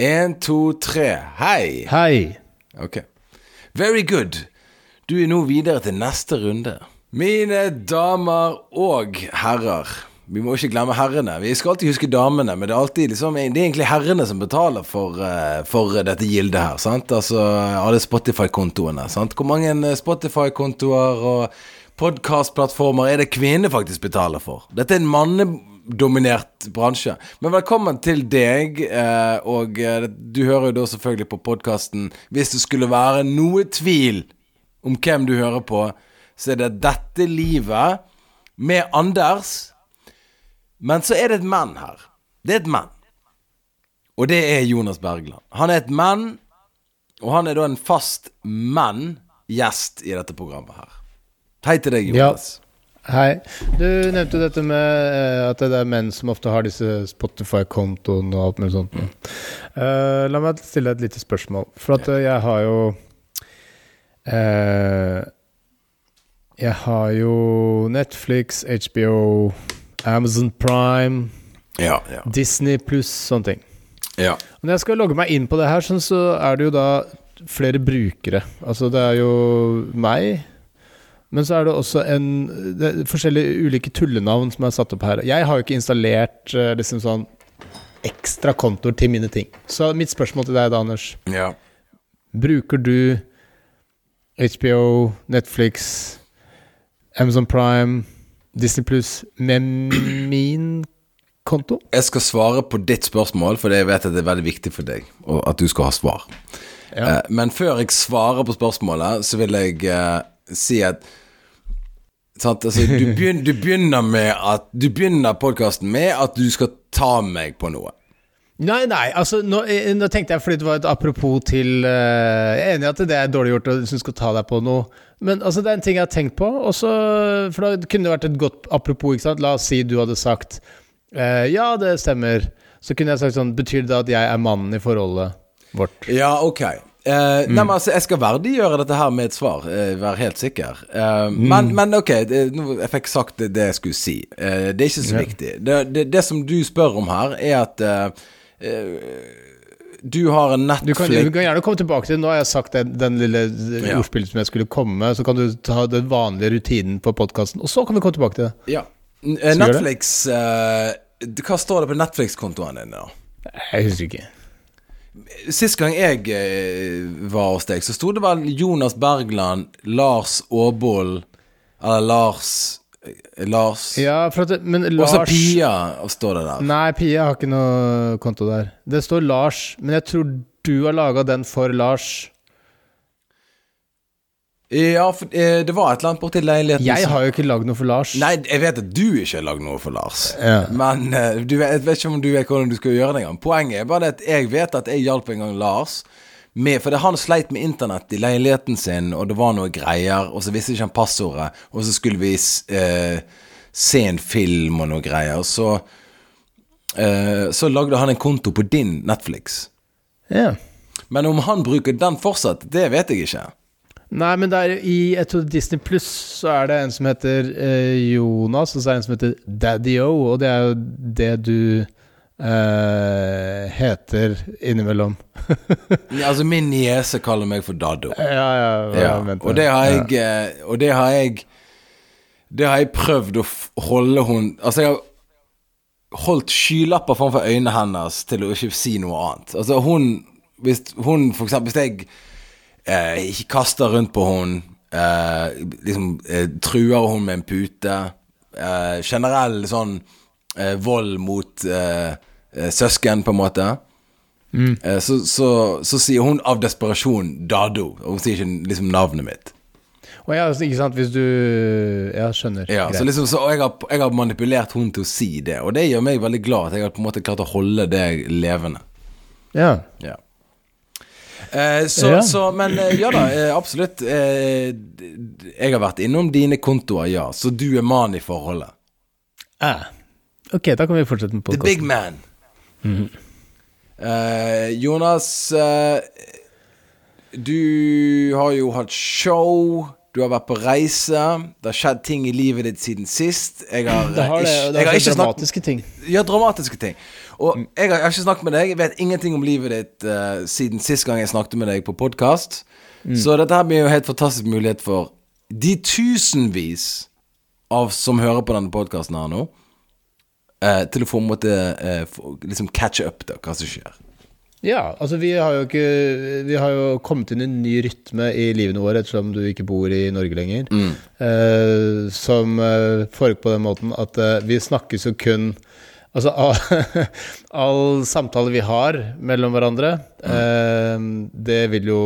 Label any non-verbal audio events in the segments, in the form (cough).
Én, to, tre. Hei. Hei. Ok. Very good. Du er nå videre til neste runde. Mine damer og herrer. Vi må ikke glemme herrene. Vi skal alltid huske damene, men det er, alltid, liksom, det er egentlig herrene som betaler for, eh, for dette gildet her. Sant? Altså alle Spotify-kontoene. Sant? Hvor mange eh, Spotify-kontoer og podkastplattformer er det kvinner faktisk betaler for? Dette er en mannedominert bransje. Men velkommen til deg, eh, og du hører jo da selvfølgelig på podkasten hvis det skulle være noe tvil om hvem du hører på, så er det Dette livet med Anders. Men så er det et menn her. Det er et menn. Og det er Jonas Bergland. Han er et menn, og han er da en fast menn-gjest i dette programmet her. Hei til deg, Jonas. Ja. Hei. Du nevnte jo dette med uh, at det er menn som ofte har disse Spotify-kontoene og alt mulig sånt. Uh, la meg stille deg et lite spørsmål. For at uh, jeg har jo Jeg har jo Netflix, HBO Amazon Prime, ja, ja. Disney pluss, sånne ting. Ja. Når jeg skal logge meg inn på det her, sånn, så er det jo da flere brukere. Altså det er jo meg, men så er det også en det er forskjellige ulike tullenavn som er satt opp her. Jeg har jo ikke installert eh, liksom sånn ekstra kontoer til mine ting. Så mitt spørsmål til deg da, Anders. Ja. Bruker du HBO, Netflix, Amazon Prime Disney Pluss med min konto? Jeg skal svare på ditt spørsmål, for jeg vet at det er veldig viktig for deg at du skal ha svar. Ja. Eh, men før jeg svarer på spørsmålet, så vil jeg uh, si at altså, du, begynner, du, begynner, med at Du begynner podkasten med at du skal ta meg på noe. Nei, nei, altså nå, eh, nå, tenkte jeg fordi det var et apropos til uh, Jeg er enig i at det er dårlig gjort og du skal ta deg på noe. Men altså, det er en ting jeg har tenkt på. Også, for da kunne det vært et godt apropos. ikke sant? La oss si du hadde sagt uh, Ja, det stemmer. Så kunne jeg sagt sånn Betyr det at jeg er mannen i forholdet vårt? Ja, ok. Uh, mm. Nei, men altså, Jeg skal verdiggjøre dette her med et svar, uh, vær helt sikker. Uh, mm. men, men, ok, det, jeg fikk sagt det, det jeg skulle si. det er ikke så ja. viktig. Det, det, det, som du spør om her, er at du har en Netflix du kan, du kan, gjerne komme tilbake til det. Nå har jeg sagt den, den lille ja. ordspillet som jeg skulle komme. med. Så kan du ta den vanlige rutinen på podkasten, og så kan vi komme tilbake til det. Ja. Netflix Hva står det på Netflix-kontoen din, da? Jeg husker ikke. Sist gang jeg uh, var hos deg, så sto det vel Jonas Bergland, Lars Aabold Eller Lars Lars Ja, at, men Lars Også Pia står det der. Nei, Pia har ikke noe konto der. Det står Lars, men jeg tror du har laga den for Lars. Ja, for eh, det var et eller annet borti leiligheten Jeg har jo ikke lagd noe for Lars. Nei, jeg vet at du ikke har lagd noe for Lars. Ja. Men uh, vet, jeg vet ikke om du vet hvordan du skal gjøre det engang. Poenget er bare at jeg vet at jeg hjalp en gang Lars med, For han sleit med internett i leiligheten sin, og det var noe greier, og så visste ikke han passordet, og så skulle vi eh, se en film og noe greier. Så, eh, så lagde han en konto på din Netflix. Ja. Men om han bruker den fortsatt, det vet jeg ikke. Nei, men der i jeg tror Disney Pluss så er det en som heter eh, Jonas, og så er det en som heter Daddy-O, og det er jo det du eh, heter innimellom. (laughs) ja, altså Min niese kaller meg for Daddo. Ja, ja, ja. Og det har jeg ja. Eh, og det har jeg Det har jeg prøvd å holde hun Altså, jeg har holdt skylapper framfor øynene hennes til å ikke si noe annet. Altså, hun Hvis hun for eksempel Hvis jeg eh, kaster rundt på henne, eh, liksom eh, truer hun med en pute eh, Generell sånn vold mot eh, søsken, på en måte. Mm. Eh, så, så, så, sier hun av desperasjon Dado, hun sier ikke liksom navnet mitt. Og ja, ikke sant, hvis du Ja, skjønner. Ja, så liksom, så jeg, har, jeg har manipulert hun til å si det, og det gjør meg veldig glad at jeg har på en måte klart å holde det levende. Ja. ja. Eh, så, ja. så, men eh, ja da, eh, absolutt. Eh, jeg har vært innom dine kontoer, ja. Så du er mann i forholdet. Ah. Ok, da kan vi fortsette med podkasten. The big man. Mm. Uh, Jonas, uh, du har jo hatt show Du har vært på reise. Det har skjedd ting i livet ditt siden sist. Jeg har, Det har det, det har snakket dramatiske ting. Ja, dramatiske ting. Og jeg har, jeg har ikke snakket med deg. Jeg vet ingenting om livet ditt uh, siden sist gang jeg snakket med deg på podkast. Så dette her blir jo helt fantastisk mulighet for de tusenvis av som hører på denne podkasten her nå, uh, til å få en måte uh, for, liksom catche up da, hva som skjer. Ja, altså vi har jo ikke Vi har jo kommet inn i en ny rytme i livene våre ettersom du ikke bor i Norge lenger. Eh, som eh, foregår på den måten at eh, vi snakkes jo kun Altså (laughs) all, all samtale vi har mellom hverandre, eh, det vil jo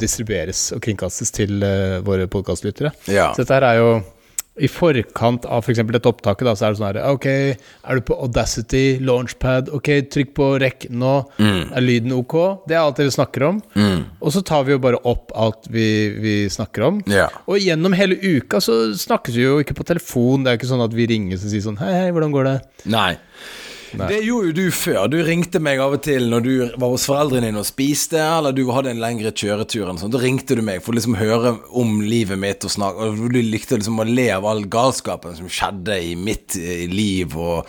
distribueres og kringkastes til eh, våre podkastlyttere. Ja. Så dette her er jo i forkant av f.eks. dette opptaket, da, så er det sånn her Ok, er du på Audacity, Launchpad, ok, trykk på rekk nå. Er lyden ok? Det er alt det vi snakker om. Og så tar vi jo bare opp alt vi, vi snakker om. Ja. Og gjennom hele uka så snakkes vi jo ikke på telefon. Det er ikke sånn at vi ringes og sier sånn Hei, hei, hvordan går det? Nei. Det gjorde jo du før. Du ringte meg av og til når du var hos foreldrene dine og spiste, eller du hadde en lengre kjøretur. eller sånt. Da ringte du meg for å liksom høre om livet mitt, og snakke, og du likte liksom å le av all galskapen som skjedde i mitt eh, liv og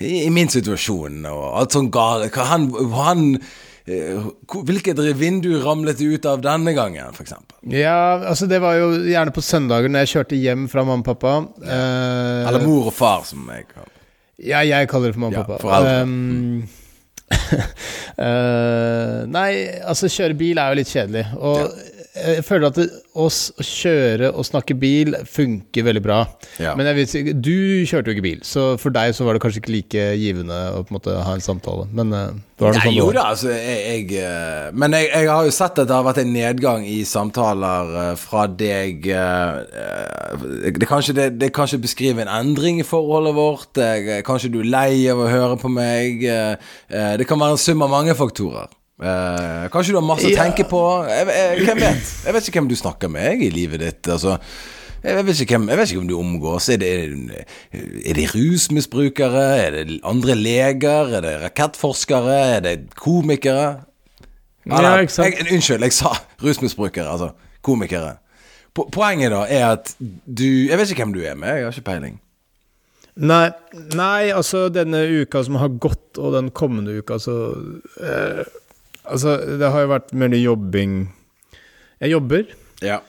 i, i min situasjon, og alt sånn gale Hva Han, han eh, Hvilket vindu ramlet du ut av denne gangen, eksempel? Ja, altså det var jo gjerne på søndager når jeg kjørte hjem fra mamma og pappa. Ja. Eller mor og far, som jeg kaller. Ja, jeg kaller det for mamma Ja, og pappa. foreldre. Um, uh, (laughs) nei, altså kjøre bil er jo litt kjedelig. Og jeg føler at det, oss å kjøre og snakke bil funker veldig bra. Ja. Men jeg vet, du kjørte jo ikke bil, så for deg så var det kanskje ikke like givende å på en måte ha en samtale. Men det var det Nei, sånn jo da, altså jeg, jeg eh, Men jeg, jeg har jo sett at det har vært en nedgang i samtaler eh, fra deg Det kan ikke, det, det, kan ikke beskriver en endring i forholdet vårt. Kanskje du er lei av å høre på meg. eh, eh, det kan være en sum av mange faktorer. Eh, kanskje du har masse å tenke på. Jeg, jeg, hvem vet? Jeg vet ikke hvem du snakker med jeg, i livet ditt. Altså jeg vet, ikke hvem, jeg vet ikke om du omgås. Er det, er det rusmisbrukere? Er det andre leger? Er det rakettforskere? Er det komikere? Ja, ikke sant. Jeg, unnskyld, jeg sa rusmisbrukere. Altså komikere. Po poenget da er at du Jeg vet ikke hvem du er med. Jeg har ikke peiling. Nei, nei, altså denne uka som har gått, og den kommende uka, så eh, Altså, det har jo vært mye jobbing Jeg jobber, Ja.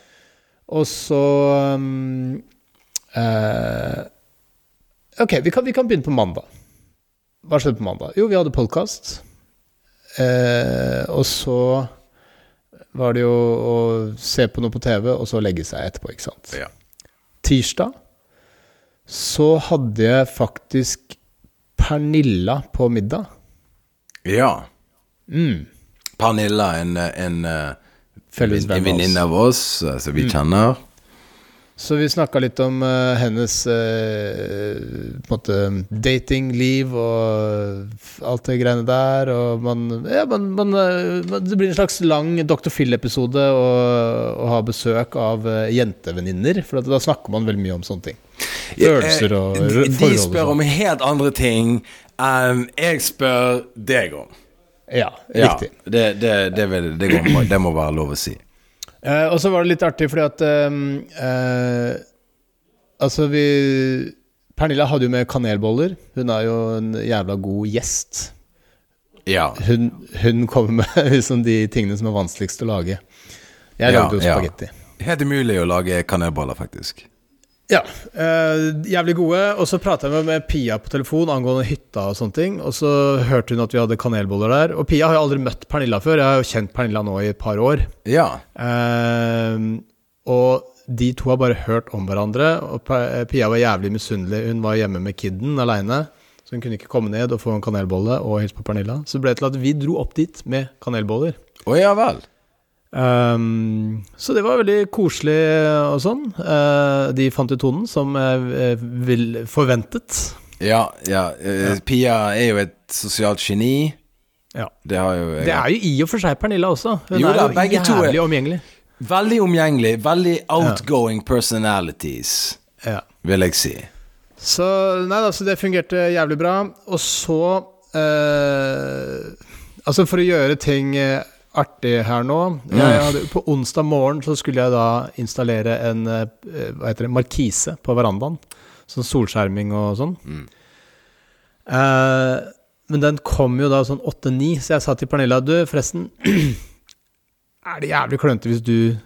og så um, uh, Ok, vi kan, vi kan begynne på mandag. Hva skjedde på mandag? Jo, vi hadde podkast. Uh, og så var det jo å se på noe på TV, og så legge seg etterpå, ikke sant. ja. Tirsdag så hadde jeg faktisk Pernilla på middag. ja. Mm. Pernilla, en, en, en, en oss. venninne av oss eh, som vi kjenner. Så vi snakka litt om uh, hennes uh, en datingliv og alt det greiene der. Og man Ja, man, man, eh, Det blir en slags lang Dr. Phil-episode å, å ha besøk av uh, jentevenninner. For da snakker man veldig mye om sånne ting. Følelser og forhold. De spør sånn. om helt andre ting enn jeg spør deg om. Ja, Ja, det, det, det, vil, det, går, det må være lov å si. Eh, og så var det litt artig fordi at ehm, eh, Altså, vi Pernilla hadde jo med kanelboller. Hun er jo en jævla god gjest. Ja. Hun, hun kommer med (laughs) liksom de tingene som er vanskeligst å lage. Jeg Ja, lagde jo ja. spagetti. Helt umulig å lage kanelboller, faktisk. Ja. eh, jævlig gode. Og så prata jeg med Pia på telefon angående hytta og sånne ting. Og så hørte hun at vi hadde kanelboller der. Og Pia har jo aldri møtt Pernilla før. Jeg har jo kjent Pernilla nå i et par år. Ja. Uh, og de to har bare hørt om hverandre. Og Pia var jævlig misunnelig. Hun var hjemme med kiden aleine. Så hun kunne ikke komme ned og få en kanelbolle og hilse på Pernilla. Så det ble til at vi dro opp dit med kanelboller. Å ja vel. Ehm, så det var veldig koselig og sånn. Uh, de fant ut tonen som jeg vil forventet. Ja, ja. Uh, Pia er jo et sosialt geni. Ja. Det har jo jeg. Det er jo i og for seg Pernilla også. Hun Jo er da, jo begge to er- omgjengelig. Veldig omgjengelig. Veldig outgoing personalities, Ja. vil jeg si. Så nei da, så det fungerte jævlig bra. Og så uh, Altså, for å gjøre ting eh, artig her nå. Hadde, på onsdag morgen så skulle jeg da installere en eh, det, markise på verandaen. Sånn solskjerming og sånn. Eh, men den kom jo da sånn 8-9, så jeg sa til Pernilla Du, forresten (clears throat) Er det jævlig klønete hvis du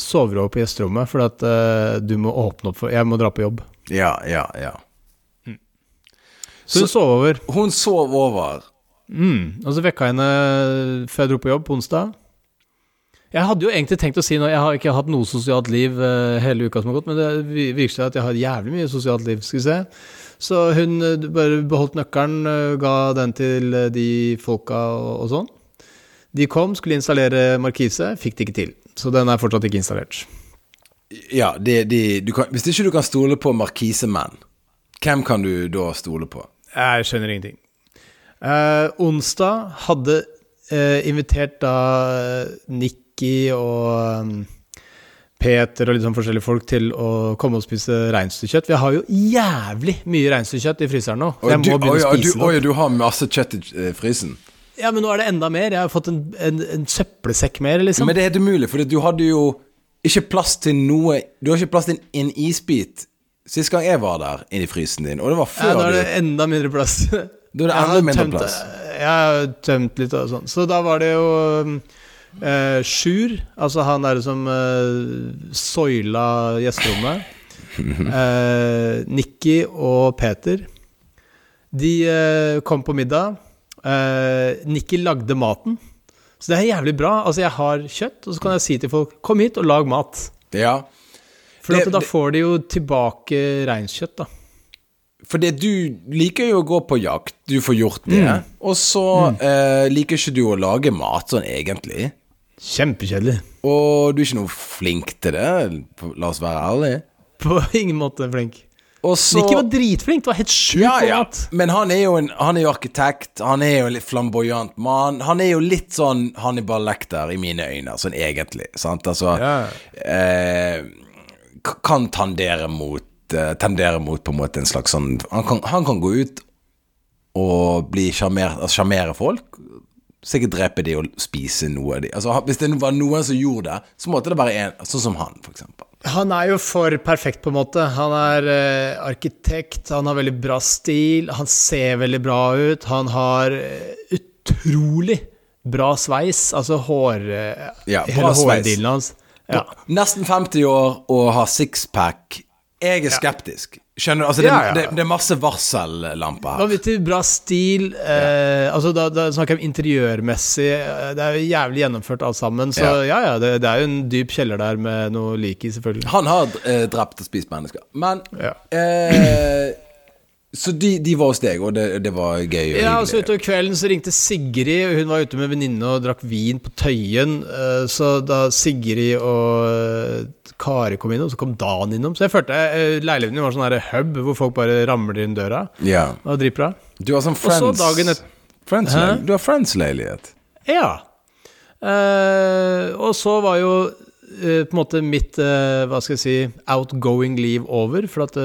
sover over på gjesterommet, for at eh, du må åpne opp for Jeg må dra på jobb. Ja, ja, ja. Så hun Så- sov over. Hun sov over. Mm. Og så vekka jeg henne før jeg dro på jobb på onsdag. Jeg hadde jo egentlig tenkt å si noe, jeg har ikke hatt noe sosialt liv eh, hele uka som har gått, men det virker seg at jeg har jævlig mye sosialt liv, skal vi se. Så hun eh, bare beholdt nøkkelen, eh, ga den til de folka og, og sånn. De kom, skulle installere markise, fikk det ikke til. Så den er fortsatt ikke installert. Ja, de, de, du kan, hvis ikke du kan stole på markisemenn, hvem kan du da stole på? Jeg skjønner ingenting. Eh, onsdag hadde eh, invitert da eh, Nikki og um, Peter og litt sånn forskjellige folk til å komme og spise reinsdyrkjøtt. Vi har jo jævlig mye reinsdyrkjøtt i fryseren nå. Så jeg du, må begynne å spise det. oi, du har masse kjøtt i eh, frysen. Ja, men nå er det enda mer. Jeg har fått en, en, en søppelsekk mer, liksom. Men det er helt umulig, for du hadde jo ikke plass til noe Du har ikke plass til en, isbit. Sist gang jeg var der inni frysen din, og det var ja, før nå er det enda mindre plass. (laughs) Da er det enda mindre tømt- plass. Jeg har tømt litt og sånn. Så da var det jo eh, Sjur, altså han derre som eh, soila gjesterommet. (laughs) Eh, Nikki og Peter. De eh, kom på middag. Eh, Nikki lagde maten. Så det er jævlig bra. Altså, jeg har kjøtt, og så kan jeg si til folk 'kom hit og lag mat'. Ja. For Det- da får de jo tilbake reinkjøtt, da. Fordi du liker jo å gå på jakt, du får gjort det. Mm. Og så eh, liker ikke du å lage mat sånn egentlig. Kjempekjedelig. Og du er ikke noe flink til det, la oss være ærlige. På ingen måte flink. Også, Nikki var dritflink, det var helt sjukt ja, ja. Men han er, jo en, han er jo arkitekt, han er jo litt flamboyant mann. Han er jo litt sånn Hannibal Lecter i mine øyne, sånn egentlig. Sant? Altså Ja. eh, Kan tandere mot eh, Tendere mot på en måte en slags sånn Han kan, han kan gå ut og bli sjarmere altså, sjarmere folk. Sikkert drepe de og spise noe av de. Altså, hvis det var noen som gjorde det, så måtte det være en sånn som han, eksempel. Han er jo for perfekt, på en måte. Han er eh, arkitekt, han har veldig bra stil, han ser veldig bra ut. Han har eh, utrolig bra sveis, altså hår... eh, Ja, bra hele sveis. hårdealen hans. Ja. Nesten 50 år og har sixpack. Jeg er skeptisk. Skjønner du? Altså, det, Ja, ja. Det, det er masse varsellamper her. Vanvittig bra stil. Eh, altså da, da snakker jeg om interiørmessig. eh, Det er jo jævlig gjennomført alt sammen. Så ja, ja, det, det er jo en dyp kjeller der med noe lik i, selvfølgelig. Han har eh, drept og spist mennesker. Men Ja. eh, Så de, de var hos deg, og det, det var gøy og Ja, og så utover kvelden så ringte Sigrid, hun var ute med venninne og drakk vin på Tøyen. eh, Så da Sigrid og eh, Kari kom innom, så kom Dan innom. Så jeg følte eh, leiligheten min var sånn hub hvor folk bare ramler inn døra. Ja. og driver dritbra. Du har sånn friends et- friends Du har friends-leilighet. Ja. Uh, og så var jo uh, på en måte mitt uh, hva skal jeg si outgoing liv over. For at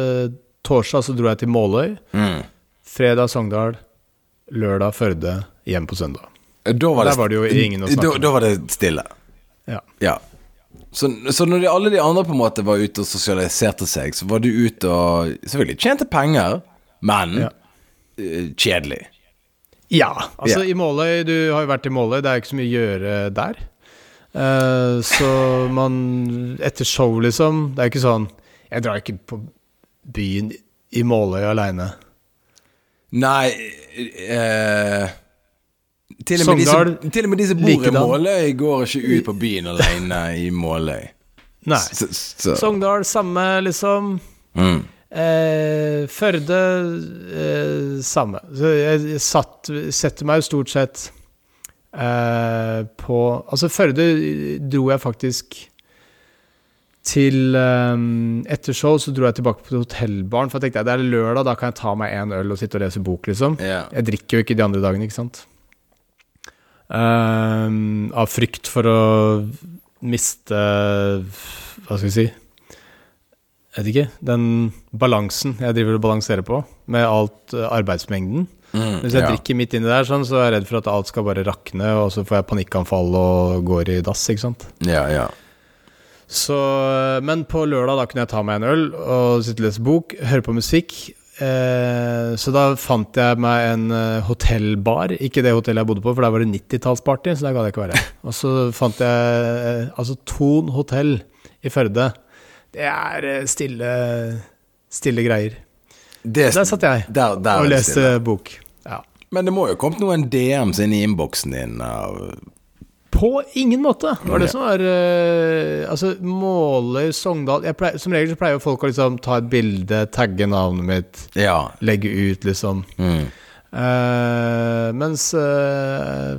torsdag så dro jeg til Måløy. Mm. Fredag Sogndal. Lørdag Førde. Hjem på søndag. Da var det, Der var det jo ingen å snakke da, med. da var det stille. Ja. Ja. Så, så når de, alle de andre på en måte var ute og sosialiserte seg, så var du ute og Selvfølgelig tjente penger, men Ja. eh, kjedelig. Ja, altså Ja. i Måløy, du har jo vært i Måløy, det er ikke så mye å gjøre der. Uh, så man Etter show, liksom Det er ikke sånn Jeg drar ikke på byen i Måløy aleine. Nei eh, til, og med de som, til og med de som bor i likedan. Måløy, går ikke ut på byen alene i Måløy. Nei. Så, så. Sogndal, samme, liksom. Mm. Eh, Førde, eh, samme. Så jeg satt, setter meg jo stort sett eh, på Altså, Førde dro jeg faktisk til um, Etter show så dro jeg tilbake på hotellbaren, for jeg tenkte det er lørdag, da kan jeg ta meg en øl og sitte og lese bok, liksom. Yeah. Jeg drikker jo ikke de andre dagene, ikke sant. Um, av frykt for å miste Hva skal vi si Jeg vet ikke. Den balansen jeg driver og balanserer på, med alt arbeidsmengden. arbeidsmengden. Hvis jeg ja. drikker midt inni der, sånn, så er jeg redd for at alt skal bare rakne, og så får jeg panikkanfall og går i dass, ikke sant. Ja, ja. Så, men på lørdag da kunne jeg ta meg en øl og sitte og lese bok, høre på musikk. Eh, så da fant jeg meg en eh, hotellbar. Ikke det hotellet jeg bodde på, for der var det 90-tallsparty, så der gadd jeg ikke være. (laughs) Og så fant jeg eh, altså Thon hotell i Førde. Det er eh, stille, stille greier. Det, Der satt jeg der, der er og leste bok. Ja. Men det må jo kommet noen DMs inn i innboksen din av På ingen måte! Det var det som var uh, Altså, Måløy, Sogndal pleier, Som regel så pleier jo folk å liksom ta et bilde, tagge navnet mitt, Ja. legge ut, liksom. Mm. Uh, mens uh,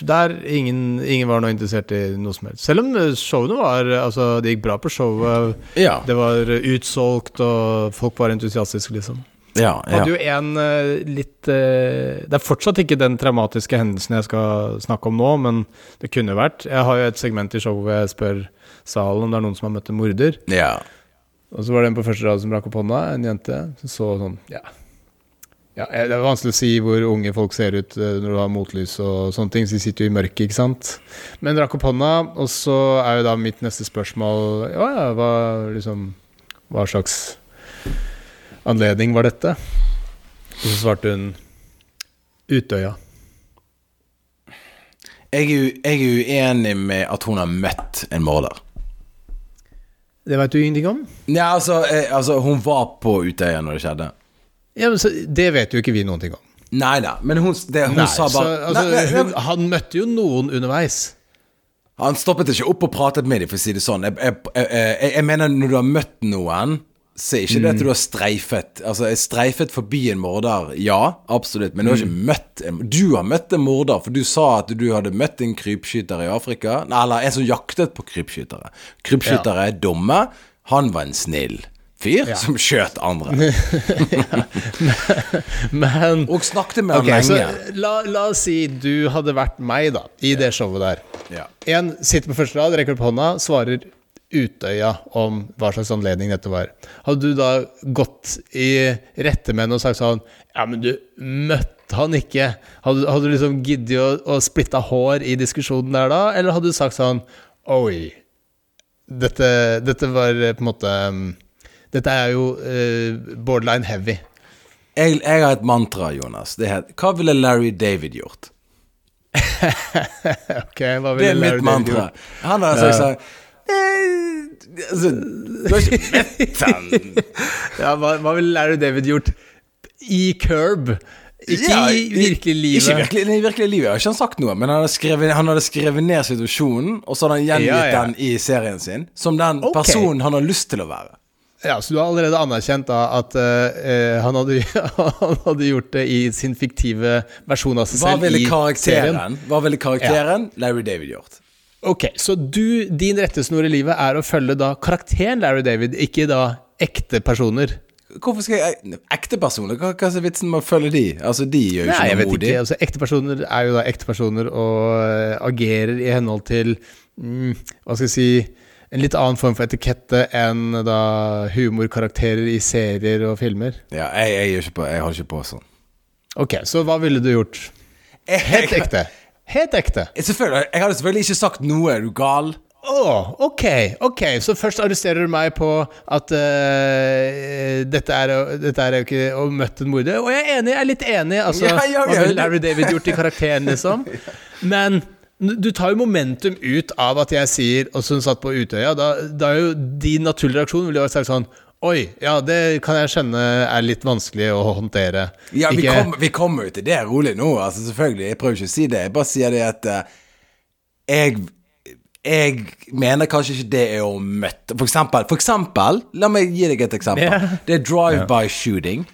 der ingen, ingen var noe interessert i noe som helst. Selv om showene var Altså, det gikk bra på showet. Ja. Det var utsolgt, og folk var entusiastiske, liksom. Ja, ja. hadde jo en uh, litt uh, Det er fortsatt ikke den traumatiske hendelsen jeg skal snakke om nå, men det kunne vært. Jeg har jo et segment i showet hvor jeg spør salen om det er noen som har møtt en morder. ja. Og så var det en på første rad som rakk opp hånda, en jente. Som så sånn, ja. ja. eh, Det er vanskelig å si hvor unge folk ser ut når du har motlys og sånne ting, så de sitter jo i mørket, ikke sant. Men rakk opp hånda, og så er jo da mitt neste spørsmål Ja, ja, hva liksom Hva slags anledning var dette? Og så svarte hun Utøya. Jeg er, u- jeg er uenig med at hun har møtt en morder. Det veit du ingenting om? Nei, altså, jeg, altså Hun var på Utøya når det skjedde. Ja, men så, Det vet jo ikke vi noen ting om. Nei da, men hun, det, hun Nei, sa så, bare altså, nei, nei, hun, han møtte jo noen underveis. Han stoppet ikke opp og pratet med dem, for å si det sånn. Jeg, jeg, jeg, jeg, jeg mener, når du har møtt noen, så er ikke det Mm. at du har streifet. Altså, jeg streifet forbi en morder, ja, absolutt, men du har Mm. ikke møtt en Du har møtt en morder, for du sa at du hadde møtt en krypskyter i Afrika. Nei, eller en som jaktet på krypskytere. Krypskytere er dumme. Han var en snill fyr som skjøt andre. (laughs) (laughs) Men Og snakket med Ok, han lenge. la, la oss si du hadde vært meg, da, i det showet der. Ja. En sitter på første rad, rekker opp hånda, svarer Utøya om hva slags anledning dette var. Hadde du da gått i rette med henne og sagt sånn Ja, men du møtte han ikke. Hadde, hadde du liksom giddet å, å splitte hår i diskusjonen der da, eller hadde du sagt sånn Oi, dette, dette var på en måte Dette er jo uh, borderline heavy. Jeg, jeg har et mantra, Jonas. Det heter Hva ville Larry David gjort? (laughs) Ok, hva Det ville er Larry mitt David mantra. gjort? Han har sagt sånn altså, Du har ikke møtt han Ja, hva, hva ville Larry David gjort i Curb? Ikke Ja, i virkelig livet. Ikke virkelig, nei, i virkelig livet. Jeg har ikke han sagt noe, men han hadde skrevet, han hadde skrevet ned situasjonen, og så hadde han gjengitt Ja, ja. den i serien sin, som den okay. personen han har lyst til å være. Ja, Så du har allerede anerkjent da at uh, han, hadde, (laughs) han hadde gjort det i sin fiktive versjon av seg selv i serien? Hva ville karakteren Larry David gjort? Ok, Så du, din rettesnor i livet er å følge da karakteren Larry David, ikke da ekte personer? Hvorfor skal jeg Ekte personer? Hva, hva er vitsen med å følge de? Altså, de gjør jo Nei, ikke noe vet modig. ikke. Altså, ekte personer er jo da ekte personer og eh, agerer i henhold til mm, Hva skal jeg si En litt annen form for etikette enn da humorkarakterer i serier og filmer. Ja, jeg, jeg, på, jeg holder ikke på sånn. Ok, så hva ville du gjort? Helt ekte. Helt ekte. Selvfølgelig, Jeg hadde selvfølgelig ikke sagt noe. Er du gal? Å, ok, ok. Så først arresterer du meg på at uh, dette, er, dette er jo ikke å møtt en morder. Og jeg er enig, jeg er litt enig. Altså, Ja, ja, hva ja. ville Larry David gjort i karakteren, liksom? (laughs) Men du tar jo momentum ut av at jeg sier Og som hun satt på Utøya. Da, da er jo din naturlige reaksjon ville vært sagt sånn Oi, ja, det kan jeg skjønne er litt vanskelig å håndtere. Ja, vi kommer vi kommer jo til det rolig nå. Altså, selvfølgelig, Jeg prøver ikke å si det. Jeg bare sier det at uh, jeg jeg mener kanskje ikke det er å møte For eksempel, for eksempel La meg gi deg et eksempel. Yeah. Det er drive-by shooting.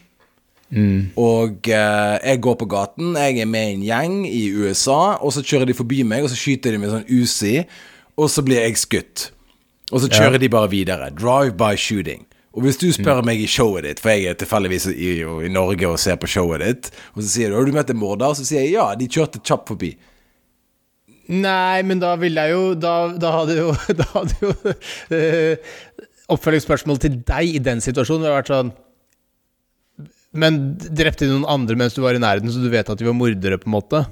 Og uh, jeg går på gaten, jeg er med i en gjeng i USA, og så kjører de forbi meg, og så skyter de med sånn Uzi, og så blir jeg skutt. Og så kjører de bare videre. Drive-by shooting. Og hvis du spør meg i showet ditt, for jeg er tilfeldigvis i, i Norge og ser på showet ditt, og så sier du 'Har du møtt en morder?' Så sier jeg ja, de kjørte kjapt forbi. Nei, men da ville jeg jo Da, da hadde jo, (laughs) da hadde jo øh, Oppfølgingsspørsmålet til deg i den situasjonen ville vært sånn Men drepte de noen andre mens du var i nærheten, så du vet at de var mordere, på en måte?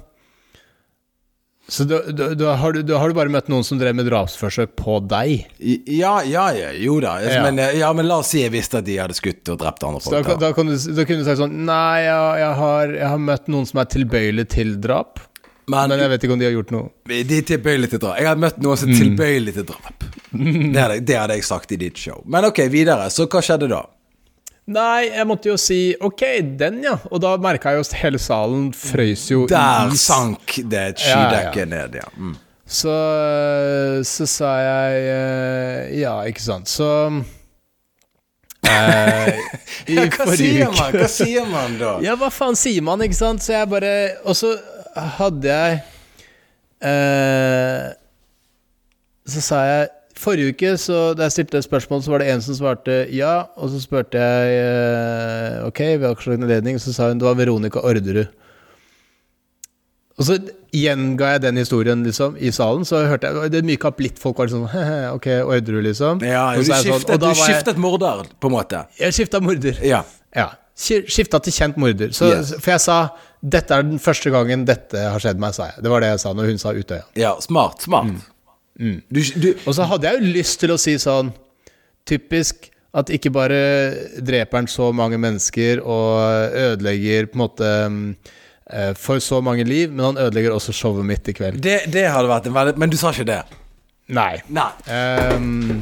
Så da, da, da, har du, da har du bare møtt noen som drev med drapsforsøk på deg? Ja, ja, ja, jo da. Ja. Men, ja, men la oss si jeg visste at de hadde skutt og drept andre folk. Da. da, kan du, kunne du sagt sånn Nei, jeg, jeg, har, jeg har møtt noen som er tilbøyelig til drap, Men, men jeg vet ikke om de har gjort noe. de er tilbøyelig til drap. Jeg har møtt noen som er tilbøyelig til drap. Det hadde, det hadde jeg sagt i ditt show. Men ok, videre. Så hva skjedde da? Nei, jeg måtte jo si OK, den, ja. Og da merka jeg jo hele salen frøys jo Der is. sank det et Ja, ja, skydekke ned, ja. Mm. Så, så sa jeg eh, Ja, ikke sant. Så eh, (laughs) Ja, hva sier man? Hva sier man da? (laughs) Ja, hva faen sier man, ikke sant? Så jeg bare Og så hadde jeg eh, Så sa jeg Forrige uke, så da jeg stilte et spørsmål, så var det en som svarte ja. Og så spurte jeg eh, Ok, ved har ikke anledning. Så sa hun det var Veronica Orderud. Og så gjenga jeg den historien liksom i salen. Så hørte jeg det myka opp litt. Folk var sånn (laughs) ok, Orderud, liksom. Ja, du så sånn- skiftet, da du skiftet jeg- morder, på en måte. Jeg skifta morder. Ja. Ja. Skifta til kjent morder. Så, Yes. For jeg sa dette er den første gangen dette har skjedd meg, sa jeg. Det var det jeg sa når hun sa Utøya. ja smart. Smart. Mm. Du, du, Og så hadde jeg jo lyst til å si sånn Typisk at ikke bare dreper han så mange mennesker og ødelegger på en måte mm, eh, for så mange liv, men han ødelegger også showet mitt i kveld. det, det hadde vært en veldig Men du sa ikke det? Nei. Nei. Um,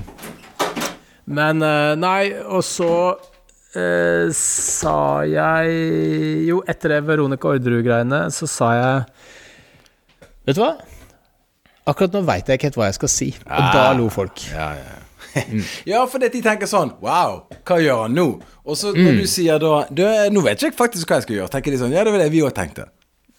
men eh, Nei, og så uh, sa jeg Jo, etter det Veronica Orderud-greiene, så sa jeg Vet du hva? Akkurat nå veit jeg ikke helt hva jeg skal si. Og da lo folk. Ja, ja. (laughs) ja, fordi de tenker sånn Wow, hva gjør han nå? Og så når du sier da du, Nå vet ikke jeg faktisk hva jeg skal gjøre. Tenker de sånn Ja, det var det vi òg tenkte.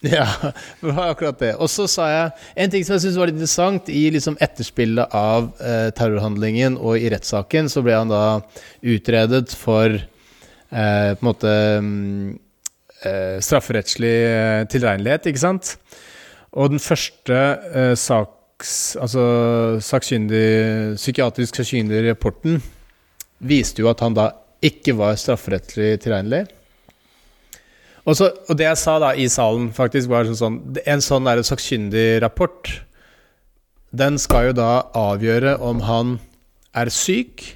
Ja, (laughs) det var akkurat det. Og så sa jeg en ting som jeg syntes var litt interessant. I liksom etterspillet av eh, terrorhandlingen og i rettssaken, så ble han da utredet for eh, på en måte mm, eh, strafferettslig eh, tilregnelighet, ikke sant? Og den første eh, saks, altså sakkyndig, psykiatrisk sakkyndige rapporten viste jo at han da ikke var strafferettslig tilregnelig. Og, så, og det jeg sa da i salen, faktisk var sånn, sånn En sånn der sakkyndig rapport, den skal jo da avgjøre om han er syk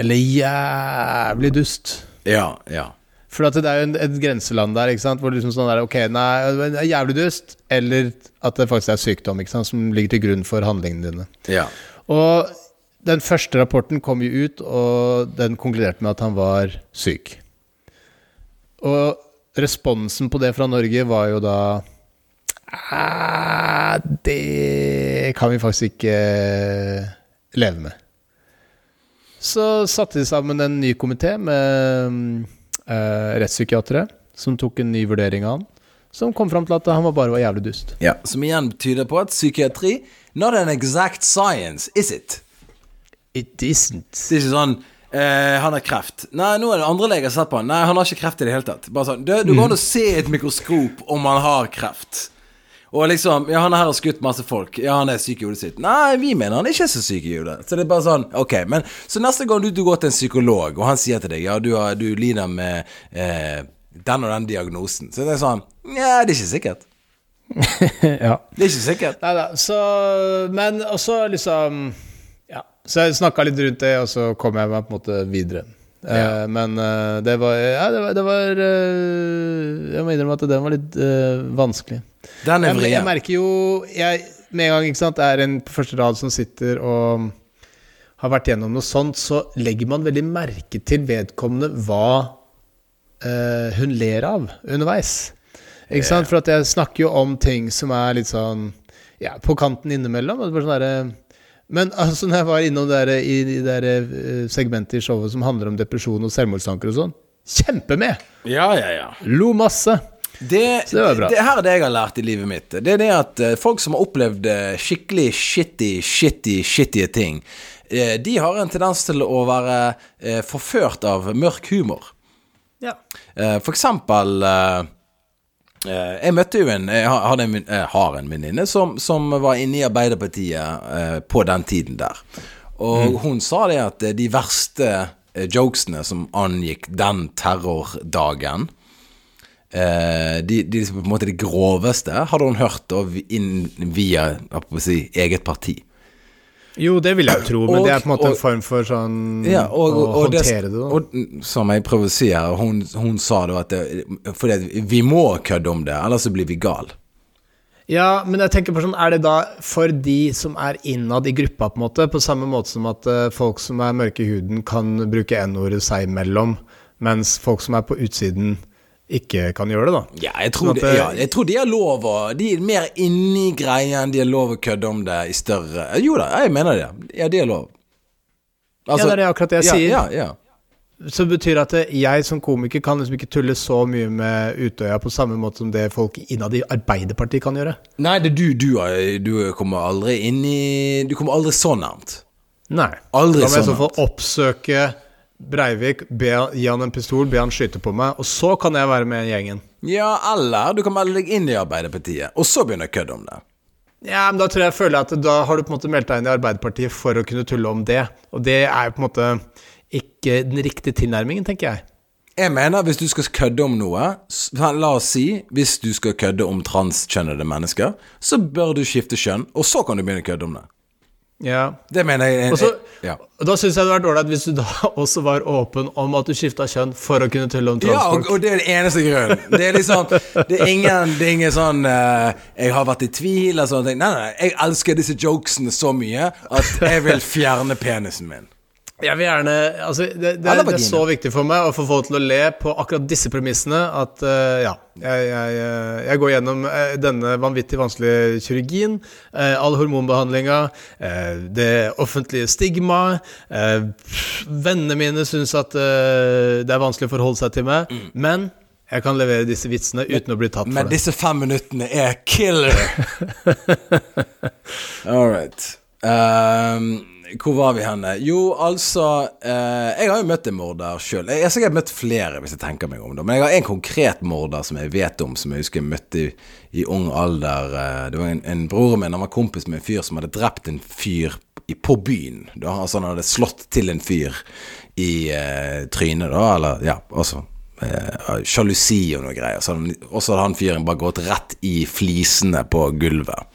eller jævlig dust. Ja, ja. For at det er jo en, et grenseland der, ikke sant? hvor det liksom sånn der, ok, nei, det er jævlig dust, eller at det faktisk er sykdom ikke sant? som ligger til grunn for handlingene dine. ja. Og den første rapporten kom jo ut, og den konkluderte med at han var syk. Og responsen på det fra Norge var jo da "Ah, Det kan vi faktisk ikke leve med. Så satte de sammen en ny komité med eh, rettspsykiatere som tok en ny vurdering av han. Som kom fram til at han var bare var jævlig dust. ja. Som igjen tyder på at psykiatri Not an exact science, is it? It isn't. Det er ikke sånn eh, Han har kreft. Nei, nå er det andre leger som har sett på han. Nei, han har ikke kreft i det hele tatt. Bare sånn, Du, du går an å se et mikroskop om han har kreft. Og liksom Ja, han her har skutt masse folk. Ja, han er syk i hodet sitt. Nei, vi mener han ikke er så syk i hodet. Så det er bare sånn Ok, men Så neste gang du, du går til en psykolog, og han sier til deg Ja, du, har, du lider med eh, den og den diagnosen. Så det er sånn Ja, det er ikke sikkert. (laughs) ja. Det er ikke sikkert. Nei da, så Men også liksom Ja. Så jeg snakka litt rundt det, og så kom jeg meg på en måte videre. Eh, men eh, det var Ja, det var, det var eh, Jeg må innrømme at den var litt uh, vanskelig. Den er Jeg, jeg merker jo jeg, Med en gang ikke sant, er en på første rad som sitter og har vært gjennom noe sånt, så legger man veldig merke til vedkommende hva uh, hun ler av underveis. Ikke sant? For at jeg snakker jo om ting som er litt sånn ja, på kanten innimellom. og det er bare sånn derre- men altså, når jeg var innom det der, i det der, eh, segmentet i showet som handler om depresjon og selvmordstanker og sånn, kjempe med! Ja, ja, ja. Lo masse. Det, Så det var bra. det her er det jeg har lært i livet mitt. Det er det at eh, folk som har opplevd eh, skikkelig shitty, shitty, shitty ting, eh, de har en tendens til å være forført av mørk humor. Ja. Eh, For eksempel Jeg møtte jo en Jeg har- en, venn- jeg har en venninne som, som var inne i Arbeiderpartiet eh, på den tiden der. Og hun sa det at eh, de verste eh, jokesene som angikk den terrordagen eh, de, de på en måte de groveste hadde hun hørt inn via si, eget parti. Jo, det vil jeg tro, men Og- det er på en måte og- en form for sånn Ja, og, å håndtere det, da. som jeg prøver å si her, hun, hun sa da at det, For at vi må kødde om det, ellers så blir vi gal. Ja, men jeg tenker på sånn, er det da for de som er innad i gruppa, på en måte, på samme måte som at eh, folk som er mørke i huden, kan bruke n-ordet seg imellom, mens folk som er på utsiden, ikke kan gjøre det, da? Ja, jeg tror, Sånn det, ja, jeg tror de har lov å De er mer inni greien, de har lov å kødde om det i større Jo da, jeg mener det. Ja, de har lov. ja, det er akkurat det jeg ja, sier. Ja, ja. Så det betyr at jeg som komiker kan liksom ikke tulle så mye med Utøya på samme måte som det folk innad i Arbeiderpartiet kan gjøre. Nei, det du, du, du kommer aldri inn i Du kommer aldri så nærmt. Nei. Aldri Da må jeg i så fall oppsøke Breivik, be, gi han en pistol, be han skyte på meg, og så kan jeg være med i gjengen. Ja, eller du kan melde deg inn i Arbeiderpartiet, og så begynne å kødde om det. Ja, men da tror jeg jeg føler at da har du på en måte meldt deg inn i Arbeiderpartiet for å kunne tulle om det, og det er jo på en måte ikke den riktige tilnærmingen, tenker jeg. Jeg mener hvis du skal kødde om noe La oss si hvis du skal kødde om transkjønnede mennesker, så bør du skifte kjønn, og så kan du begynne å kødde om det. Ja. Det mener jeg. Og så, ja. da syns jeg det hadde vært ålreit hvis du da (laughs) også var åpen om at du skifta kjønn for å kunne tulle om Ja, og, og det er den eneste grunnen. Det er liksom Det er ingen, det er ingen sånn uh, Jeg har vært i tvil og sånne ting. Nei, nei, jeg elsker disse jokesene så mye at jeg vil fjerne penisen min. Jeg vil gjerne Altså, det, det, det er så viktig for meg å få folk til å le på akkurat disse premissene at uh, ja, jeg, jeg, eh, jeg går gjennom eh, denne vanvittig vanskelige kirurgien, uh, all hormonbehandlinga, uh, det offentlige stigmaet Vennene mine syns at det er vanskelig å forholde seg til meg, men jeg kan levere disse vitsene uten å bli tatt for det. Men disse fem minuttene er killer! (laughs) All right. Ehm, hvor var vi henne? Jo, altså eh, Jeg har jo møtt en morder sjøl. Jeg har sikkert møtt flere, hvis jeg tenker meg om det. Men jeg har en konkret morder som jeg vet om, som jeg husker jeg møtte i, i ung alder. Eh, Det var en, en bror min, han var kompis med en fyr som hadde drept en fyr i, på byen. Da, altså han hadde slått til en fyr i eh, trynet, da, eller ja, altså eh, og noe greier. Og så hadde han fyren bare gått rett i flisene på gulvet.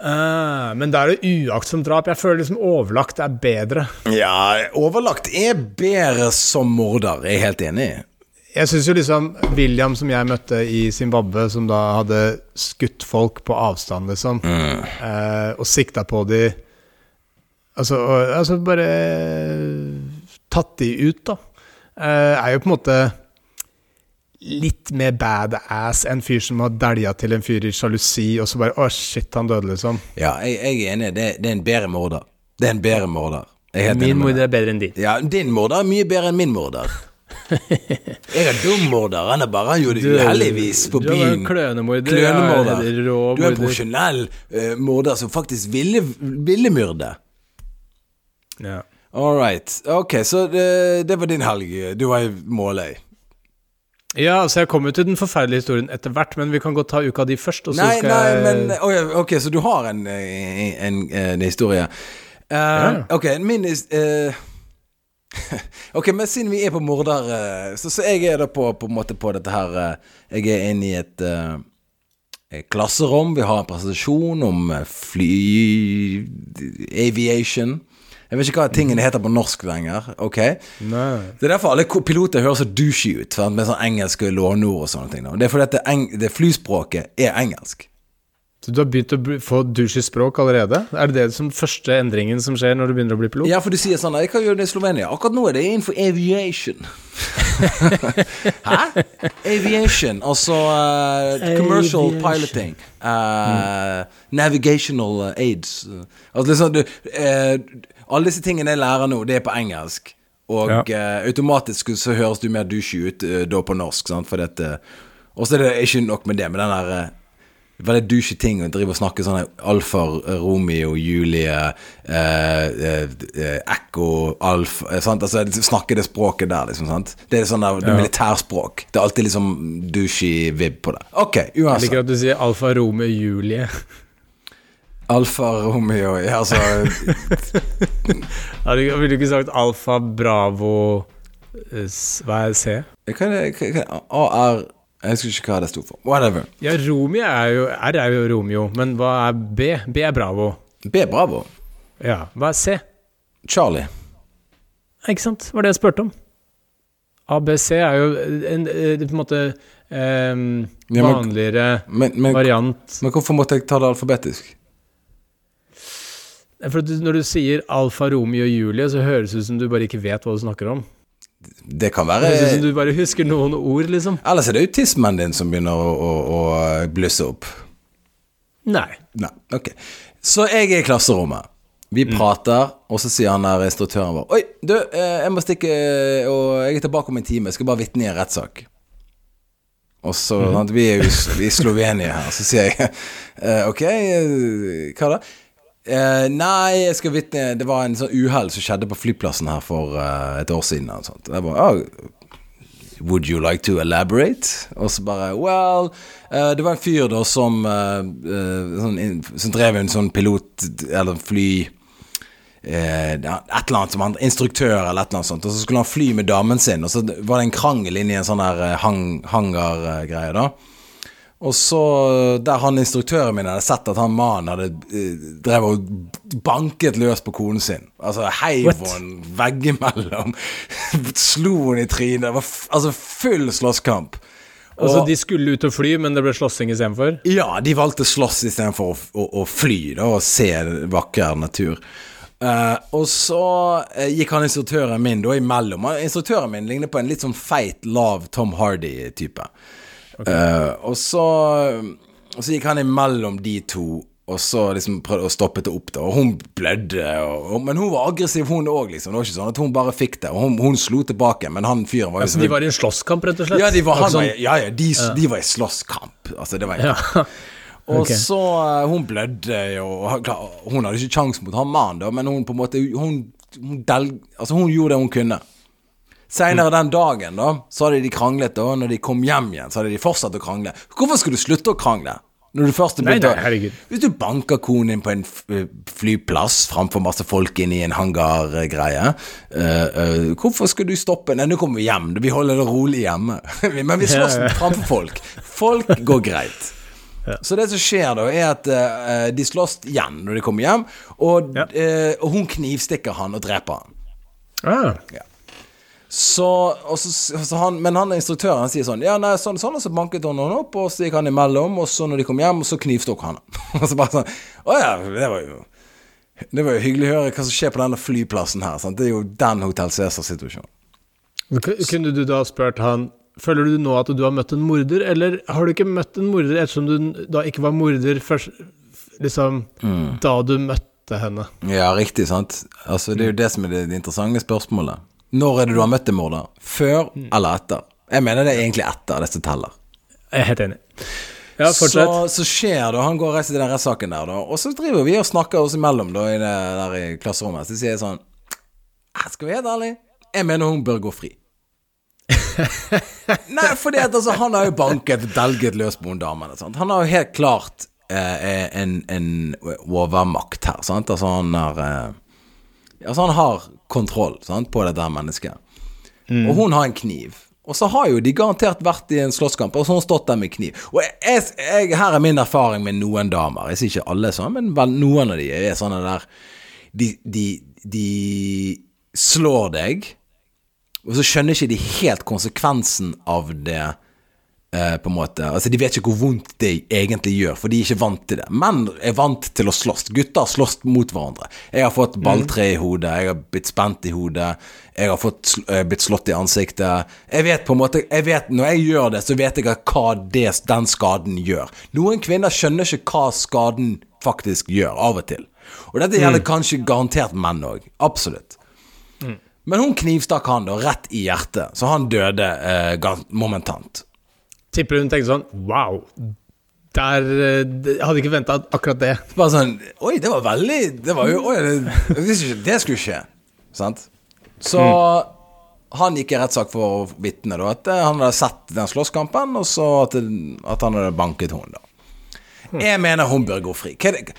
Ah, men da er det uaktsomt drap. Jeg føler liksom overlagt er bedre. Ja, overlagt er bedre som morder, jeg er helt enig i. Jeg syns jo liksom William, som jeg møtte i Zimbabwe, som da hadde skutt folk på avstand, liksom, eh, og sikta på de Altså, og, altså bare tatt de ut, da, eh, er jo på en måte litt mer badass enn fyr som har dælja til en fyr i sjalusi, og så bare Å, shit, han døde, liksom. Ja, jeg, jeg er enig, det, det er en bedre morder. Det er en bedre morder. Er Min morder er bedre enn din. Ja, din morder er mye bedre enn min morder. (laughs) Jeg er dum morder, han er bare Han gjorde det uheldigvis på Du er en byen. klønemorder. Klønemorder. Ja, rå Du er en profesjonell uh, morder som faktisk ville, ville myrde. Ja. All right. Ok, så det, det var din helg. Du var i Måløy. Ja, altså jeg kom jo til den forferdelige historien etter hvert, men vi kan godt ta uka di først. Og så Nei, skal nei, men ja, Ok, så du har en, en, en, en, historie. Uh, Ja. Ok, min eh, (laughs) Ok, men siden vi er på morder uh, så, så jeg er da på, på en måte på dette her eh, Jeg er inne i et eh, klasserom. Vi har en presentasjon om eh, fly... Aviation. Jeg vet ikke hva tingene heter på norsk lenger. Ok Nei. det er derfor alle piloter høres så douchey ut, sant? med sånn engelske låneord og sånne ting. da. Det er fordi at det, eng det flyspråket er engelsk. Så du har begynt å få douchey språk allerede? Er det det som første endringen som skjer når du begynner å bli pilot? Ja, for du sier sånn Jeg kan gjøre det i Slovenia. Akkurat nå er det innenfor aviation. (laughs) Hæ? Aviation. Altså uh, commercial Aviation. piloting. eh, Navigational eh, aids. Altså liksom du eh, Alle disse tingene jeg lærer nå, det er på engelsk. Og Ja. uh, automatisk så høres du mer douchey ut uh, da på norsk, sant, for dette Og så er det ikke nok med det, men den der uh, Veldig douchey ting å drive og snakke sånn Alfa, Romeo, Julie, eh, eh, eh, Ekko, Alf eh, sant? Altså, Snakke det språket der, liksom. sant? Det er sånn der, det Ja. militærspråk. Det er alltid liksom douchey vib på det. Ok, Jeg liker at du sier Alfa Romeo Julie. Alfa Romeo Altså (laughs) ville du ikke sagt Alfa Bravo eh, Hva er C? Hva er det AR Jeg husker ikke hva det sto for. Whatever. Ja, Romeo er jo R er jo Romeo, men hva er B? B er Bravo. B. er Bravo. Ja, hva er C? Charlie. Ikke sant? Det var det jeg spurte om. ABC er jo en, en, på en måte em, Ja, men- vanligere Men, men, variant. men hvorfor måtte jeg ta det alfabetisk? For når du sier Alfa Romeo og Julie, så høres det ut som du bare ikke vet hva du snakker om. Det kan Det høres ut som være du bare husker noen ord, liksom. Ellers er det autismen din som begynner å, å, å blusse opp. Nei. Nei, ok. Så jeg er i klasserommet. Vi prater, og så sier han der instruktøren vår Oi, du, eh, jeg må stikke, og jeg er tilbake om en time. Jeg skal bare vitne i en rettssak. Og så sant, Vi er jo i Slovenia her, så sier jeg (laughs) eh, Ok, eh, hva da? Eh, nei, jeg skal vitne Det var en sånn uhell som skjedde på flyplassen her for uh, et år siden. Og sånt. Jeg bare, oh, Would you like to elaborate? Og så bare Well uh, Det var en fyr da som sånn, Som drev en sånn pilot Eller fly Et eller annet som han Instruktør eller et eller annet sånt. Og så skulle han fly med damen sin, og så var det en krangel inni en sånn der hang, hangargreie, da. Og så, der han instruktøren min hadde sett at han mannen hadde drevet og banket løs på konen sin. Altså heiv henne veggimellom. (laughs) Slo henne i trynet. Det var altså full slåsskamp. Altså, Og- de skulle ut og fly, men det ble slåssing istedenfor? ja, de valgte slåss istedenfor å, å, å fly da, og se vakker natur. Uh, og så uh, gikk han instruktøren min da imellom. Instruktøren min ligner på en litt sånn feit, lav Tom Hardy-type. Eh, og så Og så gikk han imellom de to, og så liksom prøvde å stoppe det opp, da. Og hun blødde, og, og, men hun var aggressiv, hun òg, liksom. Det var ikke sånn at hun bare fikk det. Og hun, hun slo tilbake, men han fyren var jo Altså, de var i en slåsskamp, rett og slett? ja, de var, han var, ja, ja, de, de var i slåsskamp. Altså, det var Ja. Og Ok. så eh, Hun blødde jo Hun hadde ikke kjangs mot han mannen, da, men hun på en måte Hun, hun, del, altså, hun gjorde det hun kunne. Seinere den dagen, da, så hadde de kranglet, da. Når de kom hjem igjen, så hadde de fortsatt å krangle. Hvorfor skulle du slutte å krangle? Når du først er Nei, begynt å-. Hvis du banker konen din på en eh, flyplass framfor masse folk inn i en hangargreie, uh, uh, hvorfor skal du stoppe? Nei, nå kommer vi hjem. Vi holder det rolig hjemme. (laughs) Men vi slåss Ja, ja. framfor folk. Folk går greit. (laughs) Så det som skjer da, er at uh, de slåss igjen når de kommer hjem, og, Ja. uh, og hun knivstikker han og dreper han. Ah, Så, og så, så han, men han instruktøren han sier sånn Ja, nei, sånn, sånn og så banket hun henne opp, og så gikk han imellom, og så når de kom hjem, så knivstukk han (laughs) og så bare sånn Å ja, det var jo Det var jo hyggelig å høre hva som skjer på denne flyplassen her. Sant? Det er jo den Hotell Cæsar-situasjonen. Kunne du da spurt han Føler du nå at du har møtt en morder, eller har du ikke møtt en morder ettersom du da ikke var morder først, liksom, Mm. da du møtte henne? Ja, riktig, sant. Altså, det er jo det som er det, det interessante spørsmålet. Når er det du har møtt en morder? Før eller etter? Jeg mener det er egentlig etter det som teller. Jeg er helt enig. Ja. Så, så skjer det, han går og reiser til den rettssaken der, da. Og så driver vi og snakker oss imellom da, i det, der i klasserommet. Så sier jeg sånn Skal vi være helt ærlig, jeg mener hun bør gå fri. (laughs) Nei, fordi at altså, han har jo banket delget løs på hun damen. Han har jo helt klart eh, en, en overmakt her, sant. Altså han har eh, Altså han har kontroll sant, på dette der mennesket. Og hun har en kniv. Og så har jo de garantert vært i en slåsskamp, og så har hun stått der med kniv. Og jeg, jeg, her er min erfaring med noen damer. Jeg sier ikke alle sånn, men vel, noen av de er sånne der De, de, de slår deg, og så skjønner ikke de helt konsekvensen av det. Eh, på en måte Altså De vet ikke hvor vondt det egentlig gjør, for de er ikke vant til det. Menn er vant til å slåss. Gutter slåss mot hverandre. Jeg har fått balltre i hodet, jeg har blitt spent i hodet, jeg har fått, eh, blitt slått i ansiktet. Jeg vet på en måte jeg vet, Når jeg gjør det, så vet jeg hva det, den skaden gjør. Noen kvinner skjønner ikke hva skaden faktisk gjør, av og til. Og dette gjelder kanskje garantert menn òg. Absolutt. Men hun knivstakk han da rett i hjertet, så han døde eh, momentant. Tipper hun tenkte sånn Wow, der eh, Jeg hadde ikke venta akkurat det. (laughs) Bare sånn Oi, det var veldig Det var jo Oi, det, jeg visste ikke det skulle skje. Sant? Så han gikk i rettssak for å vitne, da. At eh, han hadde sett den slåsskampen, og så at, at han hadde banket henne, da. Jeg mener hun bør gå fri. Hva er det,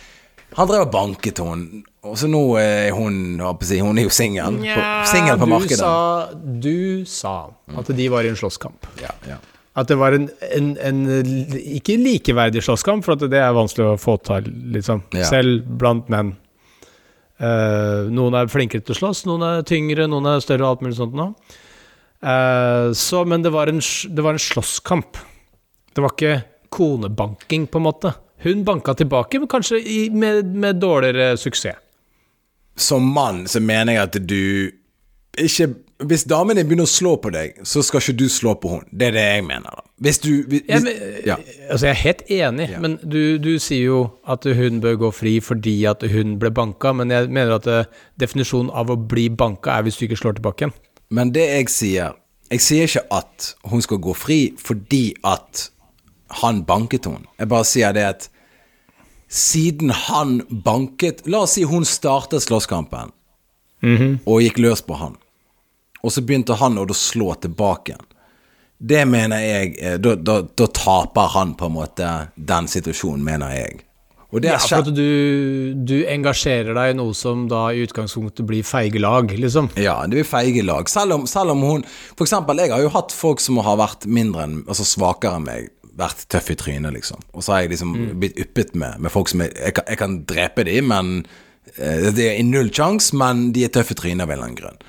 Han drev og banket henne, og så nå er hun på Hun er jo singel på, singel på du markedet. sa, du sa at de var i en slåsskamp. Ja, ja. At det var en, en, en ikke likeverdig slåsskamp, for at det er vanskelig å få til, liksom. Ja. Selv blant menn. Uh, noen er flinkere til å slåss, noen er tyngre, noen er større og alt mulig sånt nå. Uh, så, men det var, en, det var en slåsskamp. Det var ikke konebanking, på en måte. Hun banka tilbake, men kanskje i, med, med dårligere suksess. Som mann så mener jeg at du ikke Hvis damen din begynner å slå på deg, så skal ikke du slå på henne. Det er det jeg mener. da Hvis du hvis, Ja, men, ja. Altså, jeg er helt enig, Ja. men du, du sier jo at hun bør gå fri fordi at hun ble banka, men jeg mener at uh, definisjonen av å bli banka er hvis du ikke slår tilbake igjen. Men det jeg sier Jeg sier ikke at hun skal gå fri fordi at han banket henne. Jeg bare sier det at siden han banket La oss si hun startet slåsskampen og gikk løs på han. Og så begynte han å slå tilbake. Det mener jeg eh, Da, da, da taper han på en måte den situasjonen, mener jeg. Ja, for at du, du engasjerer deg i noe som da i utgangspunktet blir feige lag, liksom. Ja, det blir feige lag. Selv om, selv om hun For eksempel, jeg har jo hatt folk som har vært mindre enn Altså svakere enn meg, vært tøff i trynet, liksom. Og så har jeg liksom blitt yppet med, med folk som jeg, jeg, kan, jeg kan drepe dem, men eh, Det er null sjanse, men de er tøffe i trynet av en eller annen grunn.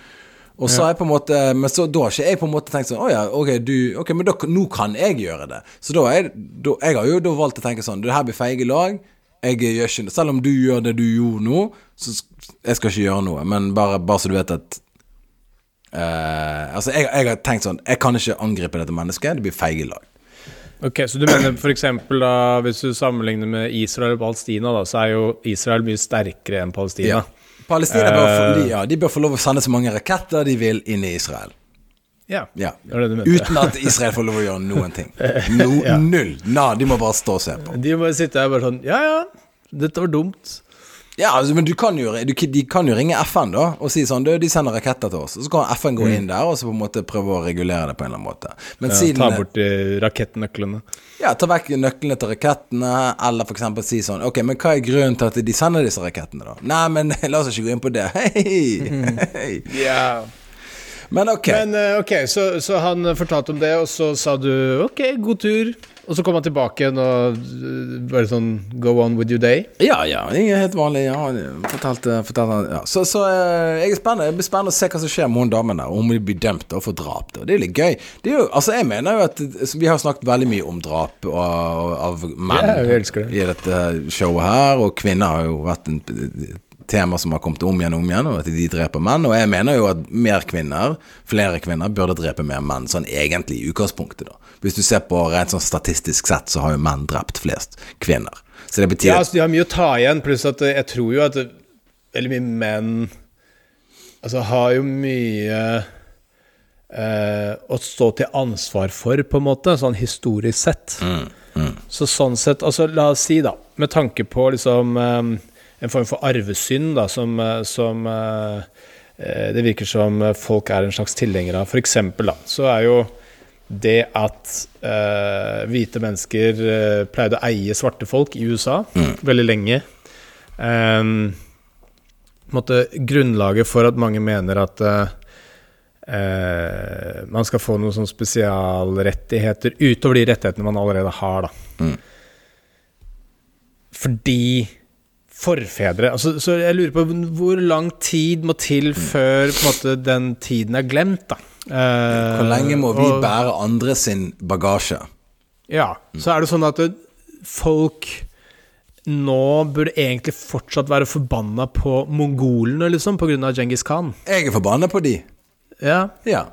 Og så har jeg på en måte Men så da har ikke jeg på en måte tenkt sånn Å ja, ok, du Ok, men da, nå kan jeg gjøre det. Så da er da, Jeg har jo da valgt å tenke sånn Det her blir feige lag. Jeg gjør ikke Selv om du gjør det du gjorde nå, så jeg skal ikke gjøre noe. Men bare, bare så du vet at uh, Altså, jeg, jeg har tenkt sånn Jeg kan ikke angripe dette mennesket. Det blir feige lag. Ok, Så du mener eksempel da, hvis du sammenligner med Israel og Palestina, da, så er jo Israel mye sterkere enn Palestina. Ja. Palestina bør få, Eh. de, ja, de bør få lov å sende så mange raketter de vil inn i Israel. Ja. Ja. Det var det du mente. Uten at Israel får lov å gjøre noen ting. (laughs) No, Ja. Null. Na, de må bare stå og se på. De må bare sitte her bare sånn Ja, ja, dette var dumt. Ja, altså, men du kan jo, du, de kan jo ringe FN da og si sånn De sender raketter til oss. Og så kan FN gå inn der og så på en måte prøve å regulere det på en eller annen måte. Men Ja, siden ta bort eh, rakettnøklene. Ja, ta vekk nøklene til rakettene, eller eksempel si sånn Ok, men hva er grunnen til at de sender disse rakettene, da? Nei, men (laughs) la oss ikke gå inn på det. Hei, hei. Yeah. (laughs) Men ok. Men okay så, så han fortalte om det, og så sa du ok, god tur. Og så kom han tilbake igjen og eh, bare sånn go on with your day. Ja, ja, er helt vanlig. Ja, fortalte, fortalte ja. Så, så eh, jeg er spennende. Jeg blir spennende å se hva som skjer med hun damen der. Om hun blir dømt og for drap. Da. Det er litt gøy. Det jo, altså Jeg mener jo at Vi har snakket veldig mye om drap og, av menn Ja, det. i dette showet her, og kvinner har jo vært en tema som har kommet om igjen og om igjen, og at de dreper menn. Og jeg mener jo at mer kvinner, flere kvinner, burde drepe mer menn, sånn egentlig i utgangspunktet, da. Hvis du ser på rent sånn statistisk sett, så har jo menn drept flest kvinner. Så det betyr Ja, altså De har mye å ta igjen, pluss at eh, jeg tror jo at veldig mye menn Altså har jo mye eh, å stå til ansvar for, på en måte, sånn historisk sett. Så sånn sett Altså, la oss si, da, med tanke på liksom eh, en form for arvesynd, da, som, eh, som eh, eh, det virker som folk er en slags tilhenger av. For eksempel, da, så er jo det at eh, hvite mennesker eh, pleide å eie svarte folk i USA veldig lenge Ehm, måtte, Grunnlaget for at mange mener at eh, man skal få noen sånne spesialrettigheter utover de rettighetene man allerede har. Da. Mm. Fordi forfedre altså, Så jeg lurer på hvor lang tid må til før på en måte, den tiden er glemt, da. Eh, Hvor lenge må vi og- bære andre sin bagasje? ja, så er det sånn at folk nå burde egentlig fortsatt være forbanna på mongolene, liksom, av Djengis Khan. Jeg er forbanna på de. Ja. Ja.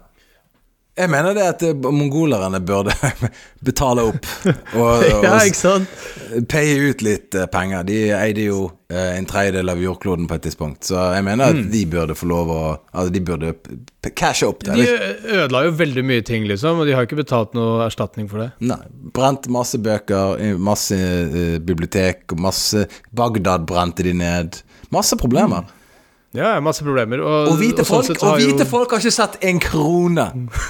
Jeg mener det at eh, mongolerne burde (laughs) betale opp (laughs) og, ja, ikke sant? paye ut litt eh, penger. De eide jo eh, en tredjedel av jordkloden på et tidspunkt, så jeg mener at de burde få lov å Altså, de burde cashe opp det. De ødela jo veldig mye ting, liksom, og de har ikke betalt noe erstatning for det. Nei. Brent masse bøker, masse bibliotek, masse Bagdad brente de ned. Masse problemer. Ja, masse problemer. Og, Og hvite og sånn folk, sånn og jo- hvite folk har ikke sett en krone.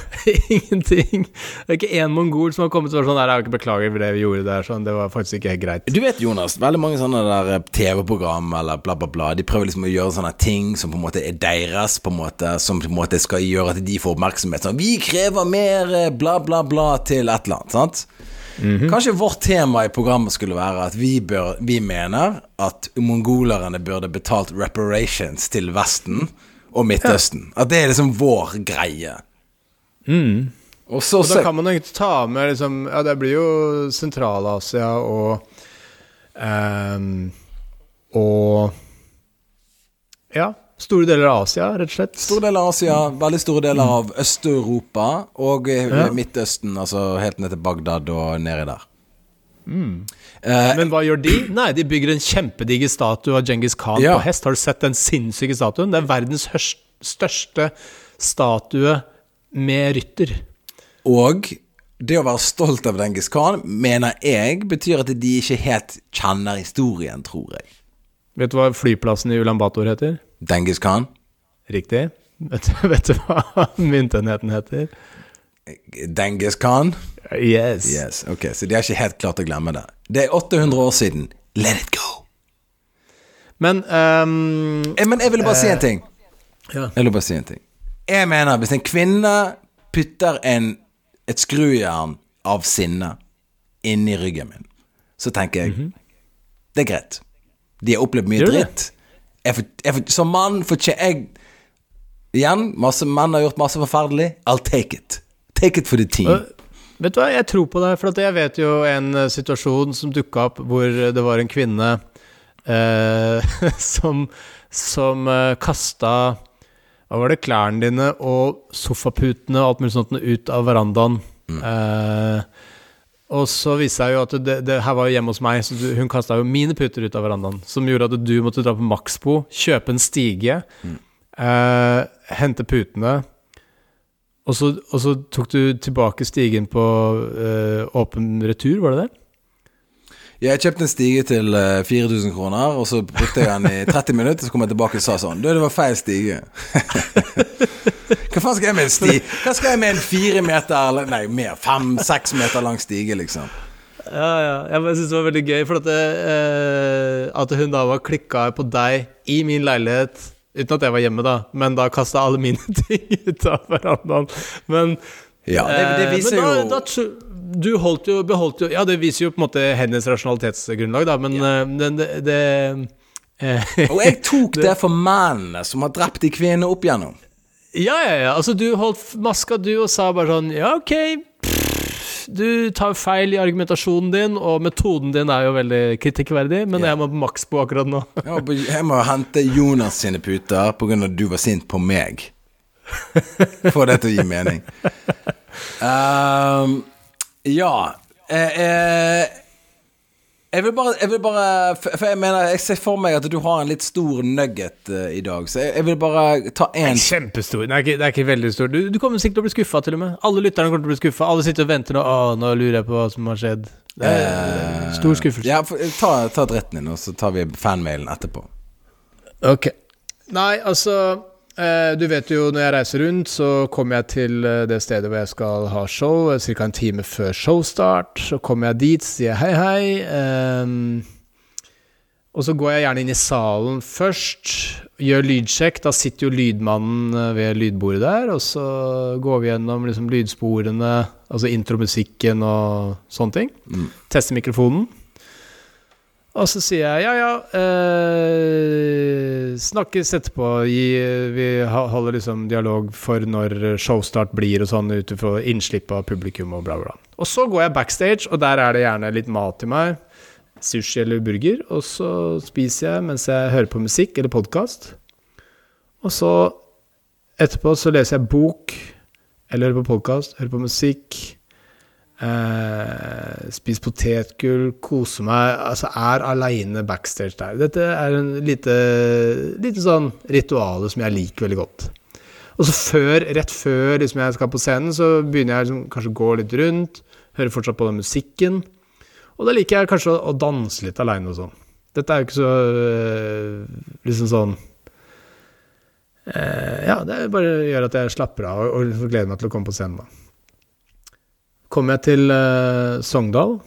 (laughs) Ingenting. Det er ikke én mongol som har kommet og vært sånn har jeg beklager for det vi gjorde der. Sånn, det var faktisk ikke helt greit. Du vet, Jonas, veldig mange sånne der eh, TV-program eller bla, bla, bla, de prøver liksom å gjøre sånne ting som på en måte er deres, på en måte, som på en måte skal gjøre at de får oppmerksomhet. Sånn, vi krever mer eh, bla, bla, bla til et eller annet, sant? Kanskje vårt tema i programmet skulle være at vi, bør, vi mener at mongolerne burde betalt reparations til Vesten og Midtøsten. At det er liksom vår greie. Og så, Og da kan man jo ikke ta med liksom Ja, det blir jo Sentral-Asia og um, Og Ja, store deler av Asia, rett og slett. Store deler av Asia, veldig store deler av Øst-Europa og eh, Ja. Midtøsten, altså helt ned til Bagdad og nedi der. Mm. Eh, Men hva gjør de? Nei, de bygger en kjempediger statue av Genghis Khan Ja. på hest. Har du sett den sinnssyke statuen? Det er verdens største statue med rytter. og det å være stolt av Djengis Khan, mener jeg, betyr at de ikke helt kjenner historien, tror jeg. Vet du hva flyplassen i Ulan Bator heter? Dengis Khan? Riktig. Vet, du- vet du hva myntenheten heter? Dengis Khan? Yes. Yes, ok, så de har ikke helt klart å glemme det. Det er 800 år siden. Let it go! Men um, Eh, Men jeg ville bare si en ting. ja. Jeg vil bare si en ting. Jeg mener, hvis en kvinne putter en, et skrujern av sinne inni ryggen min, så tenker jeg Det er greit. De har opplevd mye dritt. Jeg jeg som mann fortjener jeg Igjen, masse menn har gjort masse forferdelig. I'll take it. Take it for the team. Vet du hva, jeg tror på deg, for at jeg vet jo en eh, situasjon som dukka opp hvor det var en kvinne eh, (laughs) som, som eh, kasta Hva var det, klærne dine og sofaputene og alt mulig sånt ut av verandaen. Eh, og så viste jeg jo at det, det her var jo hjemme hos meg, så du, hun kasta jo mine puter ut av verandaen. Som gjorde at du måtte dra på Maxbo, kjøpe en stige, eh, hente putene. Og så, og så tok du tilbake stigen på eh, åpen retur, var det det? Jeg kjøpte en stige til eh, 4000 kroner, og så brukte jeg den i 30 minutter. Så kom jeg tilbake og sa sånn Du, det var feil stige. (laughs) Hva faen skal jeg med en sti? Hva skal jeg med en fire meter eller Nei, mer. Fem-seks meter lang stige, liksom? Ja, ja. Jeg syns det var veldig gøy, for at, eh, at hun da var klikka på deg i min leilighet. Uten at jeg var hjemme, da, men da kasta alle mine (laughs) ting ut av verandaen. Men Ja, det, det eh, men da, jo da, Du holdt jo, beholdt jo Ja, det viser jo på en måte hennes rasjonalitetsgrunnlag, da, men ja. det, det, det eh, Og jeg tok (laughs) det for mennene som har drept de kvinnene opp igjennom. Ja, ja, ja. Altså, du holdt maska, du, og sa bare sånn Ja, ok. pff, Du tar feil i argumentasjonen din, og metoden din er jo veldig kritikkverdig, men yeah. jeg må på maks på akkurat nå. Jeg må, hente Jonas sine puter pga. at du var sint på meg. (laughs) Få det til å gi mening. Ehm, (laughs) ja eh, eh, Jeg vil bare, jeg vil bare For jeg mener Jeg ser for meg at du har en litt stor nugget uh, i dag, så jeg, jeg vil bare ta én Kjempestor. Den er ikke, det er ikke veldig stor. Du, du kommer sikkert til å bli skuffa, til og med. Alle lytterne kommer til å bli skuffa. Alle sitter og venter nå. Å, nå lurer jeg på hva som har skjedd. Det er Eh, stor skuffelse. Ja, for, ta, ta dritten din, og så tar vi fanmailen etterpå. Ok. Nei, altså eh, Du vet jo, når jeg reiser rundt, så kommer jeg til eh, det stedet hvor jeg skal ha show, ca. en time før showstart. Så kommer jeg dit, sier hei, hei. Um, og så går jeg gjerne inn i salen først, gjør lydsjekk. Da sitter jo lydmannen eh, ved lydbordet der, og så går vi gjennom liksom lydsporene, altså intromusikken og sånne ting. Mm. Tester mikrofonen. Og så sier jeg ja, ja, eh, snakkes etterpå. Vi holder liksom dialog for når showstart blir og sånn, ut ifra innslipp av publikum og bla, bla. Og så går jeg backstage, og der er det gjerne litt mat til meg. Sushi eller burger. Og så spiser jeg mens jeg hører på musikk eller podkast. Og så etterpå så leser jeg bok eller hører på podkast, hører på musikk. Eh, spis potetgull, kose meg, altså er aleine backstage der. Dette er en lite, lite sånn rituale som jeg liker veldig godt. Og så før, rett før liksom jeg skal på scenen, så begynner jeg liksom, kanskje å gå litt rundt, hører fortsatt på den musikken. Og da liker jeg kanskje å, å danse litt aleine og sånn. Dette er jo ikke så øh, liksom sånn Eh, ja, det bare gjør at jeg slapper av og, og gleder meg til å komme på scenen. da. Kommer jeg til uh, Sogndal,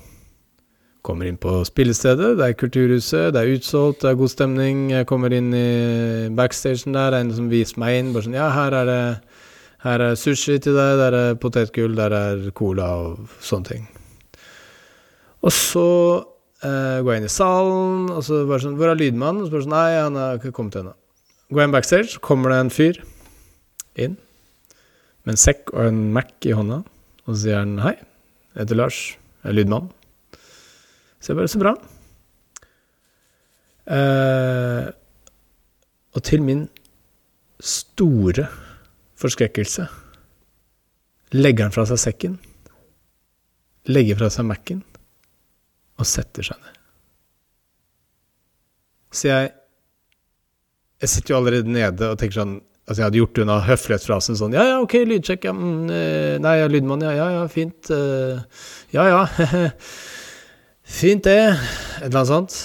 kommer inn på spillestedet, det er Kulturhuset, det er utsolgt, det er god stemning. Jeg kommer inn i backstagen der, det er en som viser meg inn. Bare sånn Ja, her er det her er sushi til deg, der er potetgull, der er cola og sånne ting. Og så eh, går jeg inn i salen, og så bare sånn Hvor er lydmannen? Og så bare sånn Nei, han har ikke kommet ennå. Går jeg inn backstage, så kommer det en fyr inn med en sekk og en Mac i hånda, og så sier han hei, jeg heter Lars, jeg er lydmann. Så jeg bare Så bra. Eh, og til min store forskrekkelse legger han fra seg sekken, legger fra seg Mac-en og setter seg ned. Så jeg Jeg sitter jo allerede nede og tenker sånn Altså, jeg hadde gjort unna høflighetsfrasen sånn Ja, ja, ok, lydsjekk, ja. Mm, eh, nei, ja, lydmann, ja, ja, ja, fint. Uh, ja, ja. (laughs) fint, det. Et eller annet sånt.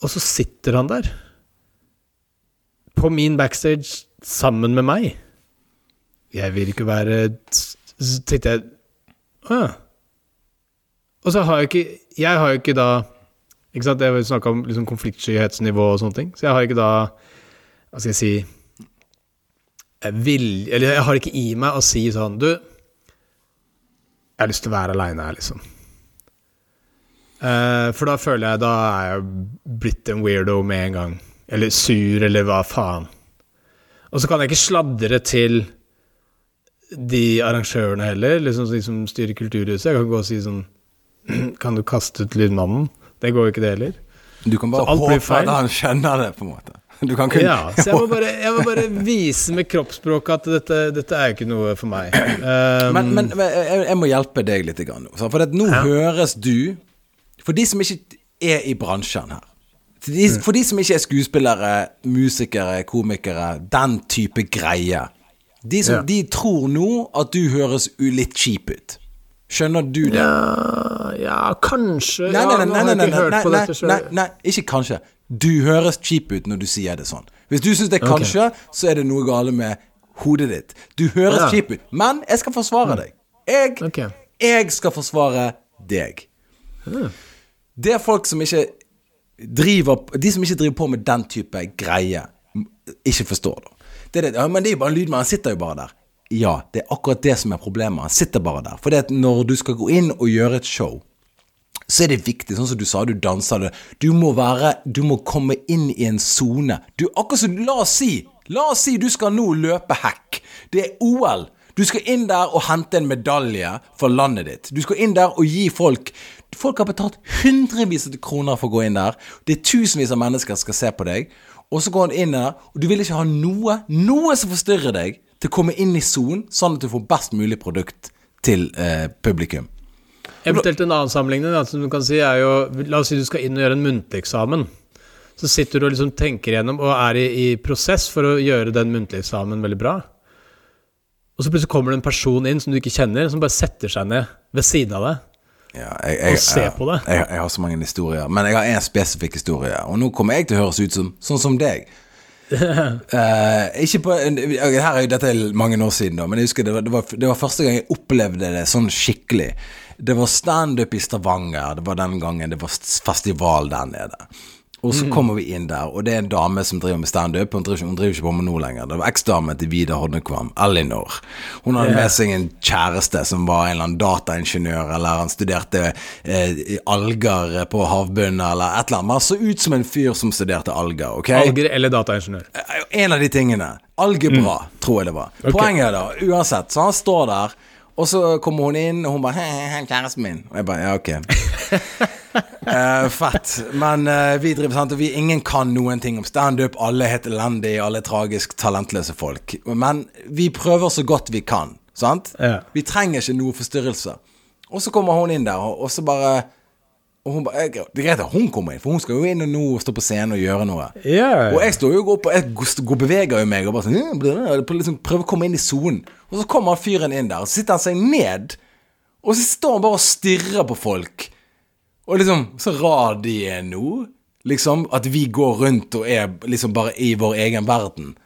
Og så sitter han der. På min backstage sammen med meg. Jeg vil ikke være Så tenkte jeg Å ja. Og så har jeg ikke Jeg har jo ikke da Ikke sant, jeg snakka om liksom konfliktskyhetsnivå og sånne ting. Så jeg har ikke da Hva skal jeg si Jeg vil Eller jeg har ikke i meg å si sånn Du, jeg har lyst til å være aleine her, liksom. Uh, for da føler jeg Da er jeg blitt en weirdo med en gang. Eller sur, eller hva faen. Og så kan jeg ikke sladre til de arrangørene heller, liksom de som styrer Kulturhuset. Jeg kan gå og si sånn (clears throat) Kan du kaste ut lydmannen? Det går jo ikke, det heller. Du kan bare håpe at han skjønner det, på en måte. (laughs) Du kan kunne Ja, så jeg må (laughs) bare, jeg må bare vise med kroppsspråket at dette, dette er jo ikke noe for meg. (clears throat) Um, Men, men jeg, må hjelpe deg litt. For nå Ja. høres du For de som ikke er i bransjen her de, Mm. for de som ikke er skuespillere, musikere, komikere, den type greie De, som, Ja. de tror nå at du høres litt cheap ut. Skjønner du det? ja, ja, kanskje Nei, nei, nei, nei, nei, nei, nei, nei, nei, nei, ikke kanskje. Du høres cheap ut når du sier det sånn. Hvis du syns det er kanskje, kanskje, så er det noe gale med hodet ditt. Du høres Ja. Mm. cheap ut. Men jeg skal forsvare deg. Jeg, okay. jeg skal forsvare deg. Det er folk som ikke driver De som ikke driver på med den type greie, ikke forstår det. Det er det, ja, men det er jo bare en lydmann, han sitter jo bare der. Ja, det er akkurat det som er problemet. Han sitter bare der. For det at når du skal gå inn og gjøre et show, så er det viktig, sånn som du sa, du danser det. Du må være Du må komme inn i en sone. Du, akkurat som La oss si La oss si du skal nå løpe hekk. Det er OL. Du skal inn der og hente en medalje for landet ditt. Du skal inn der og gi folk Folk har betalt hundrevis av kroner for å gå inn der. Det er tusenvis av mennesker som skal se på deg. Og så går han inn der, og du vil ikke ha noe, noe som forstyrrer deg, til å komme inn i sonen, sånn at du får best mulig produkt til eh, publikum. Eventuelt en annen sammenligning da, som du kan si er jo La oss si du skal inn og gjøre en muntlig eksamen. Så sitter du og liksom tenker gjennom og er i, i prosess for å gjøre den muntlige eksamen veldig bra. Og så plutselig kommer det en person inn som du ikke kjenner, som bare setter seg ned ved siden av deg. Ja, jeg, jeg, Og ser jeg- på det. Jeg, har så mange historier. Men jeg har én spesifikk historie, og nå kommer jeg til å høres ut som sånn som deg. uh, (laughs) ikke på her er jo Dette er mange år siden, da, men jeg husker det var, det, var, det var første gang jeg opplevde det sånn skikkelig. Det var standup i Stavanger. Det var den gangen det var festival der nede. Og så kommer vi inn der, og det er en dame som driver med standup. Hun, driver hun driver ikke på med noe lenger. Det var eksdamen til Vidar Hodnekvam, Elinor. Hun hadde med seg en kjæreste som var en eller annen dataingeniør, eller han studerte eh, alger på havbunnen, eller et eller annet. Men han så ut som en fyr som studerte alger, ok? Alger eller dataingeniør. En av de tingene. Algebra, tror jeg det var. Okay. Poenget er da, uansett, så han står der, og så kommer hun inn, og hun bare Hei, hei, kjæresten min. Og jeg bare Ja, ok. uh, (laughs) fett. Men uh, vi driver sant, og vi ingen kan noen ting om standup. Alle er helt elendige, alle er tragisk talentløse folk. Men vi prøver så godt vi kan, sant? Ja. Vi trenger ikke noe forstyrrelse. Og så kommer hun inn der, og, og så bare og hun bare, Det er greit at hun kommer inn, for hun skal jo inn og nå stå på scenen og gjøre noe. Yeah. Og jeg står jo og Jeg beveger jo meg og bare sånn liksom Prøver å komme inn i sonen. Og så kommer fyren inn der, og så sitter han seg ned. Og så står han bare og stirrer på folk. Og liksom Så rar de er nå. Liksom At vi går rundt og er liksom bare i vår egen verden.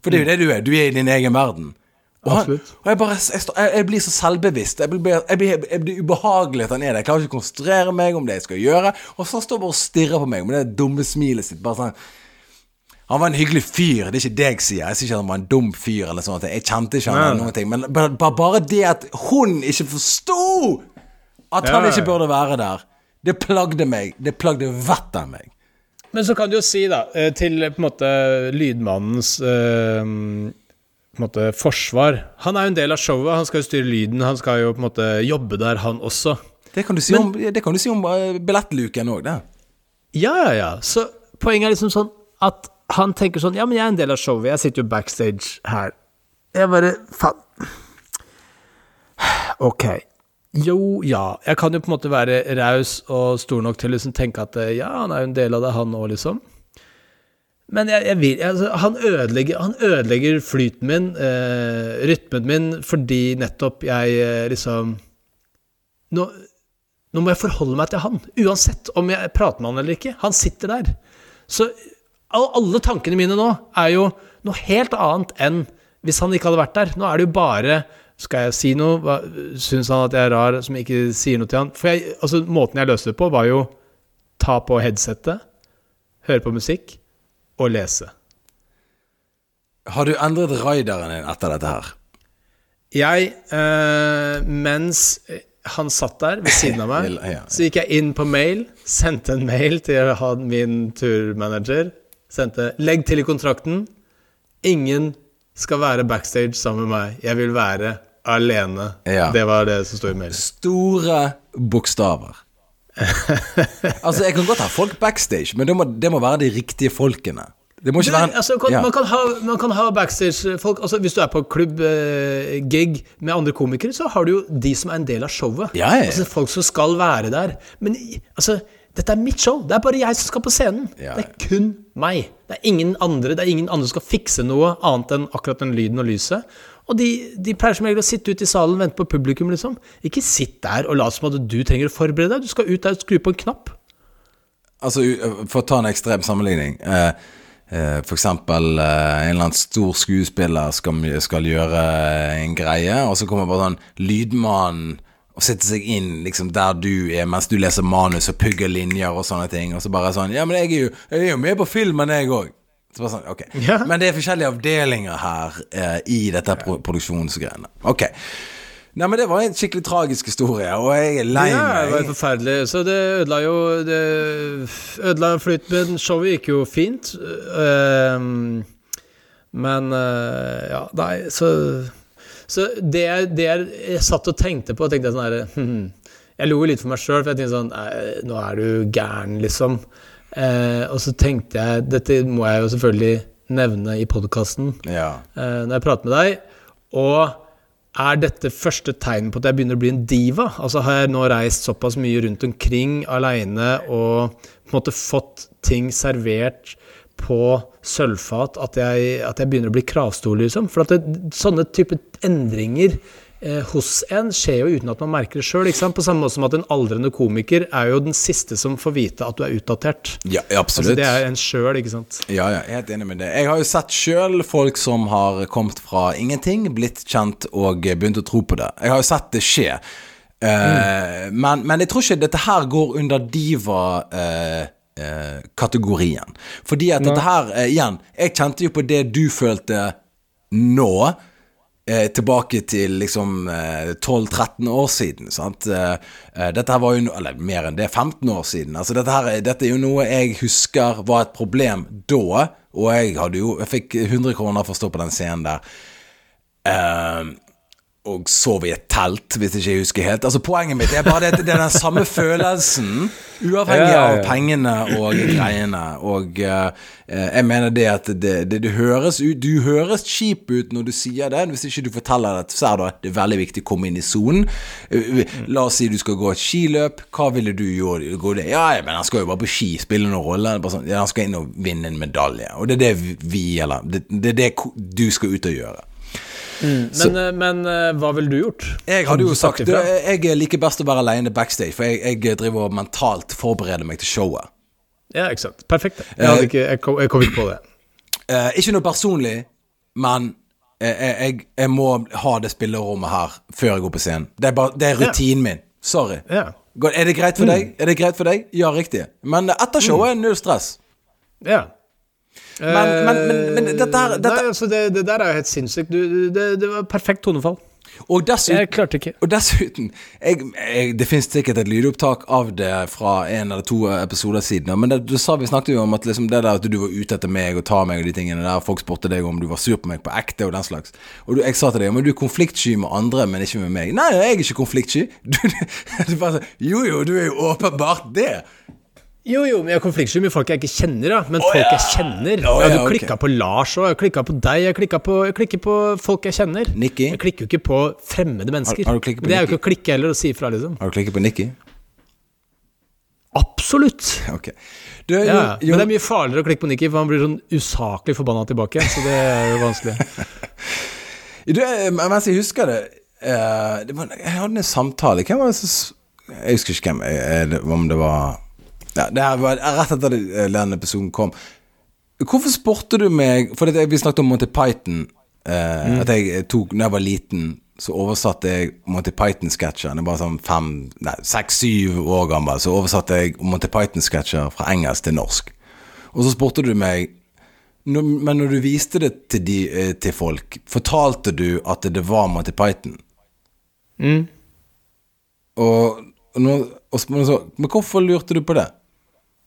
For det er jo det du er. Du er i din egen verden. Og, han, og jeg, bare, jeg, jeg, jeg blir så selvbevisst. Jeg blir, blir, blir ubehagelig at han er der. Jeg klarer ikke å konsentrere meg om det jeg skal gjøre. Og så står han bare og stirrer på meg med det dumme smilet sitt. Bare sånn Han var en hyggelig fyr, det er ikke det jeg sier. Jeg sier ikke han var en dum fyr eller sånt. Jeg kjente ikke han eller noen ting. Men bare, det at hun ikke forsto at han ikke burde være der, det plagde meg. Det plagde vettet av meg. Men så kan du jo si, da, eh, til eh, på en måte lydmannens eh, på en måte forsvar Han er jo en del av showet, han skal jo styre lyden, han skal jo på en måte jobbe der, han også. Det kan du si om, det kan du si om billettluken òg, det. Ja, ja, ja. Så poenget er liksom sånn at han tenker sånn Ja, men jeg er en del av showet, jeg sitter jo backstage her. Jeg bare Faen. Ok. Jo, ja. Jeg kan jo på en måte være raus og stor nok til å liksom tenke at eh, ja, han er jo en del av det, han òg, liksom. Men jeg, jeg vil altså, han, ødelegger, han ødelegger flyten min, eh, rytmen min, fordi nettopp jeg eh, liksom nå, nå må jeg forholde meg til han, uansett om jeg prater med han eller ikke. Han sitter der. Så alle tankene mine nå er jo noe helt annet enn hvis han ikke hadde vært der. Nå er det jo bare Skal jeg si noe? Syns han at jeg er rar som ikke sier noe til han? For jeg, altså, måten jeg løste det på, var jo ta på headsetet, høre på musikk og lese. Har du endret raideren din etter dette her? Jeg, øh, mens han satt der ved siden av (laughs) meg, så gikk jeg inn på mail, sendte en mail til min turmanager. Sendte 'legg til i kontrakten'. Ingen skal være backstage sammen med meg. Jeg vil være alene. Ja. Det var det som sto i mailen. Store bokstaver. (laughs) altså, jeg kan godt ha folk backstage, men det må, det må være de riktige folkene. Det må ikke være en- altså, kan, ja. man, kan ha, man kan ha backstage-folk altså, Hvis du er på klubb-gig med andre komikere, så har du jo de som er en del av showet. Ja, ja. Altså Folk som skal være der. Men altså, dette er mitt show. Det er bare jeg som skal på scenen. Ja, Det er kun meg. Det er ingen andre Det er ingen andre som skal fikse noe annet enn akkurat den lyden og lyset. Og de, de pleier som regel å sitte ute i salen og vente på publikum, liksom. Ikke sitt der og lat som at du trenger å forberede deg. Du skal ut der og skru på en knapp. Altså, for å ta en ekstrem sammenligning. Eh, eh, for eksempel eh, en eller annen stor skuespiller skal, skal gjøre en greie, og så kommer bare sånn lydmannen og sette seg inn liksom der du er, mens du leser manus og pugger linjer og sånne ting. Og så bare sånn Ja, men jeg er jo, jeg er jo med på filmen, jeg òg. Så bare sånn, ok. Ja. Men det er forskjellige avdelinger her eh, i dette pro produksjonsgreiene. Ok. Nei, men det var en skikkelig tragisk historie, og jeg er lei meg. Ja, det var forferdelig. Så det ødela jo Det ødela flyten, men showet gikk jo fint. Uh, men uh, ja, nei, så Så det det jeg, satt og tenkte på, tenkte jeg sånn herre hm, Jeg lo litt for meg sjøl, for jeg tenkte sånn Nå er du gæren, liksom. Eh, og så tenkte jeg Dette må jeg jo selvfølgelig nevne i podkasten Ja. eh, når jeg prater med deg. Og er dette første tegn på at jeg begynner å bli en diva? Altså Har jeg nå reist såpass mye rundt omkring aleine og på en måte fått ting servert på sølvfat at jeg, at jeg begynner å bli kravstor, liksom? For at det, sånne type endringer eh, hos en skjer jo uten at man merker det sjøl. På samme måte som at en aldrende komiker er jo den siste som får vite at du er utdatert. ja, Altså absolutt. Det er en sjøl, ikke sant. Ja, ja, jeg er helt enig med det. Jeg har jo sett sjøl folk som har kommet fra ingenting, blitt kjent og begynt å tro på det. Jeg har jo sett det skje. Mm. men, men jeg tror ikke dette her går under diva-kategorien. Fordi at dette her, eh, igjen Jeg kjente jo på det du følte nå. Eh, tilbake til liksom eh, 12-13 år siden. Sant? Eh, eh, dette her var jo Eller mer enn det, 15 år siden. Altså dette, her, dette er jo noe jeg husker var et problem da, og jeg hadde jo Jeg fikk 100 kroner for å stå på den scenen der. Eh, og sov i et telt, hvis ikke jeg husker helt. Altså Poenget mitt er bare det, det er den samme (laughs) følelsen, uavhengig Ja, ja, ja. av pengene og (clears throat) greiene. Og eh, jeg mener det at det, det, det høres ut Du høres kjip ut når du sier det, hvis ikke du forteller det. Så er det, det er veldig viktig å komme inn i sonen. Eh, La oss si du skal gå et skiløp. Hva ville du det? Ja, men han skal jo bare på ski, spille noen rolle. Sånn, han skal inn og vinne en medalje. Og det er det vi, eller det, det er det du skal ut og gjøre. Men, eh, men eh, hva ville du gjort? Jeg hadde jo sagt du, Jeg liker best å være alene backstage, for jeg, jeg driver og mentalt forbereder meg til showet. Ja, ikke sant. Perfekt. Jeg, hadde ikke, jeg, kom, jeg kom ikke på det. Eh, ikke noe personlig, men jeg, jeg, må ha det spillerommet her før jeg går på scenen. Det er, bare, det er rutinen min. Sorry. Ja. Er det greit for deg? Er det greit for deg? Ja, riktig. Men etter showet er null stress. ja. Men, men, men, men dette her dette, Nei, altså det, det der er jo helt sinnssykt. Du, det, det var perfekt tonefall. Og dessuten Jeg klarte ikke. Og dessuten jeg, jeg, Det finnes sikkert et lydopptak av det fra en eller to episoder siden. Men det, du sa vi snakket jo om at liksom det der at du var ute etter meg og ta meg og de tingene der. Folk spurte deg om du var sur på meg på ekte og den slags. Og du, jeg sa til deg men du er konfliktsky med andre, men ikke med meg. Nei, jeg er ikke konfliktsky. (laughs) Du, du, du bare sa Jo jo, du er jo åpenbart det. Jo, jo, men jeg er konfliktsky med folk jeg ikke kjenner, da. Men oh, folk ja. jeg kjenner. Oh, ja, du klikka okay. på Lars òg, jeg har klikka på deg, jeg klikka på, jeg klikker på folk jeg kjenner. Nikki? Jeg klikker jo ikke på fremmede mennesker. har du klikket på det er jo ikke å klikke heller, og si ifra, liksom. Har du klikket på Nikki? Absolutt! Okay. Du, jo, Ja, jo, Men det er mye farligere å klikke på Nikki, for han blir sånn usaklig forbanna tilbake. Så det er jo vanskelig. (laughs) Du, eh, mens jeg husker det, uh, det var, Jeg hadde en samtale Hvem var det som Jeg husker ikke hvem eh, Om det var ja, Det her var rett etter eh, den episoden kom. Hvorfor spurte du meg For vi snakket om Monty Python. Eh, At jeg tok Når jeg var liten, så oversatte jeg Monty Python-sketsjer. Var sånn fem, nei, seks-syv år gammel. Så oversatte jeg Monty Python-sketsjer fra engelsk til norsk. Og så spurte du meg Men når du viste det til, de, eh, til folk, fortalte du at det var Monty Python? Mm. Og, og, og Men hvorfor lurte du på det?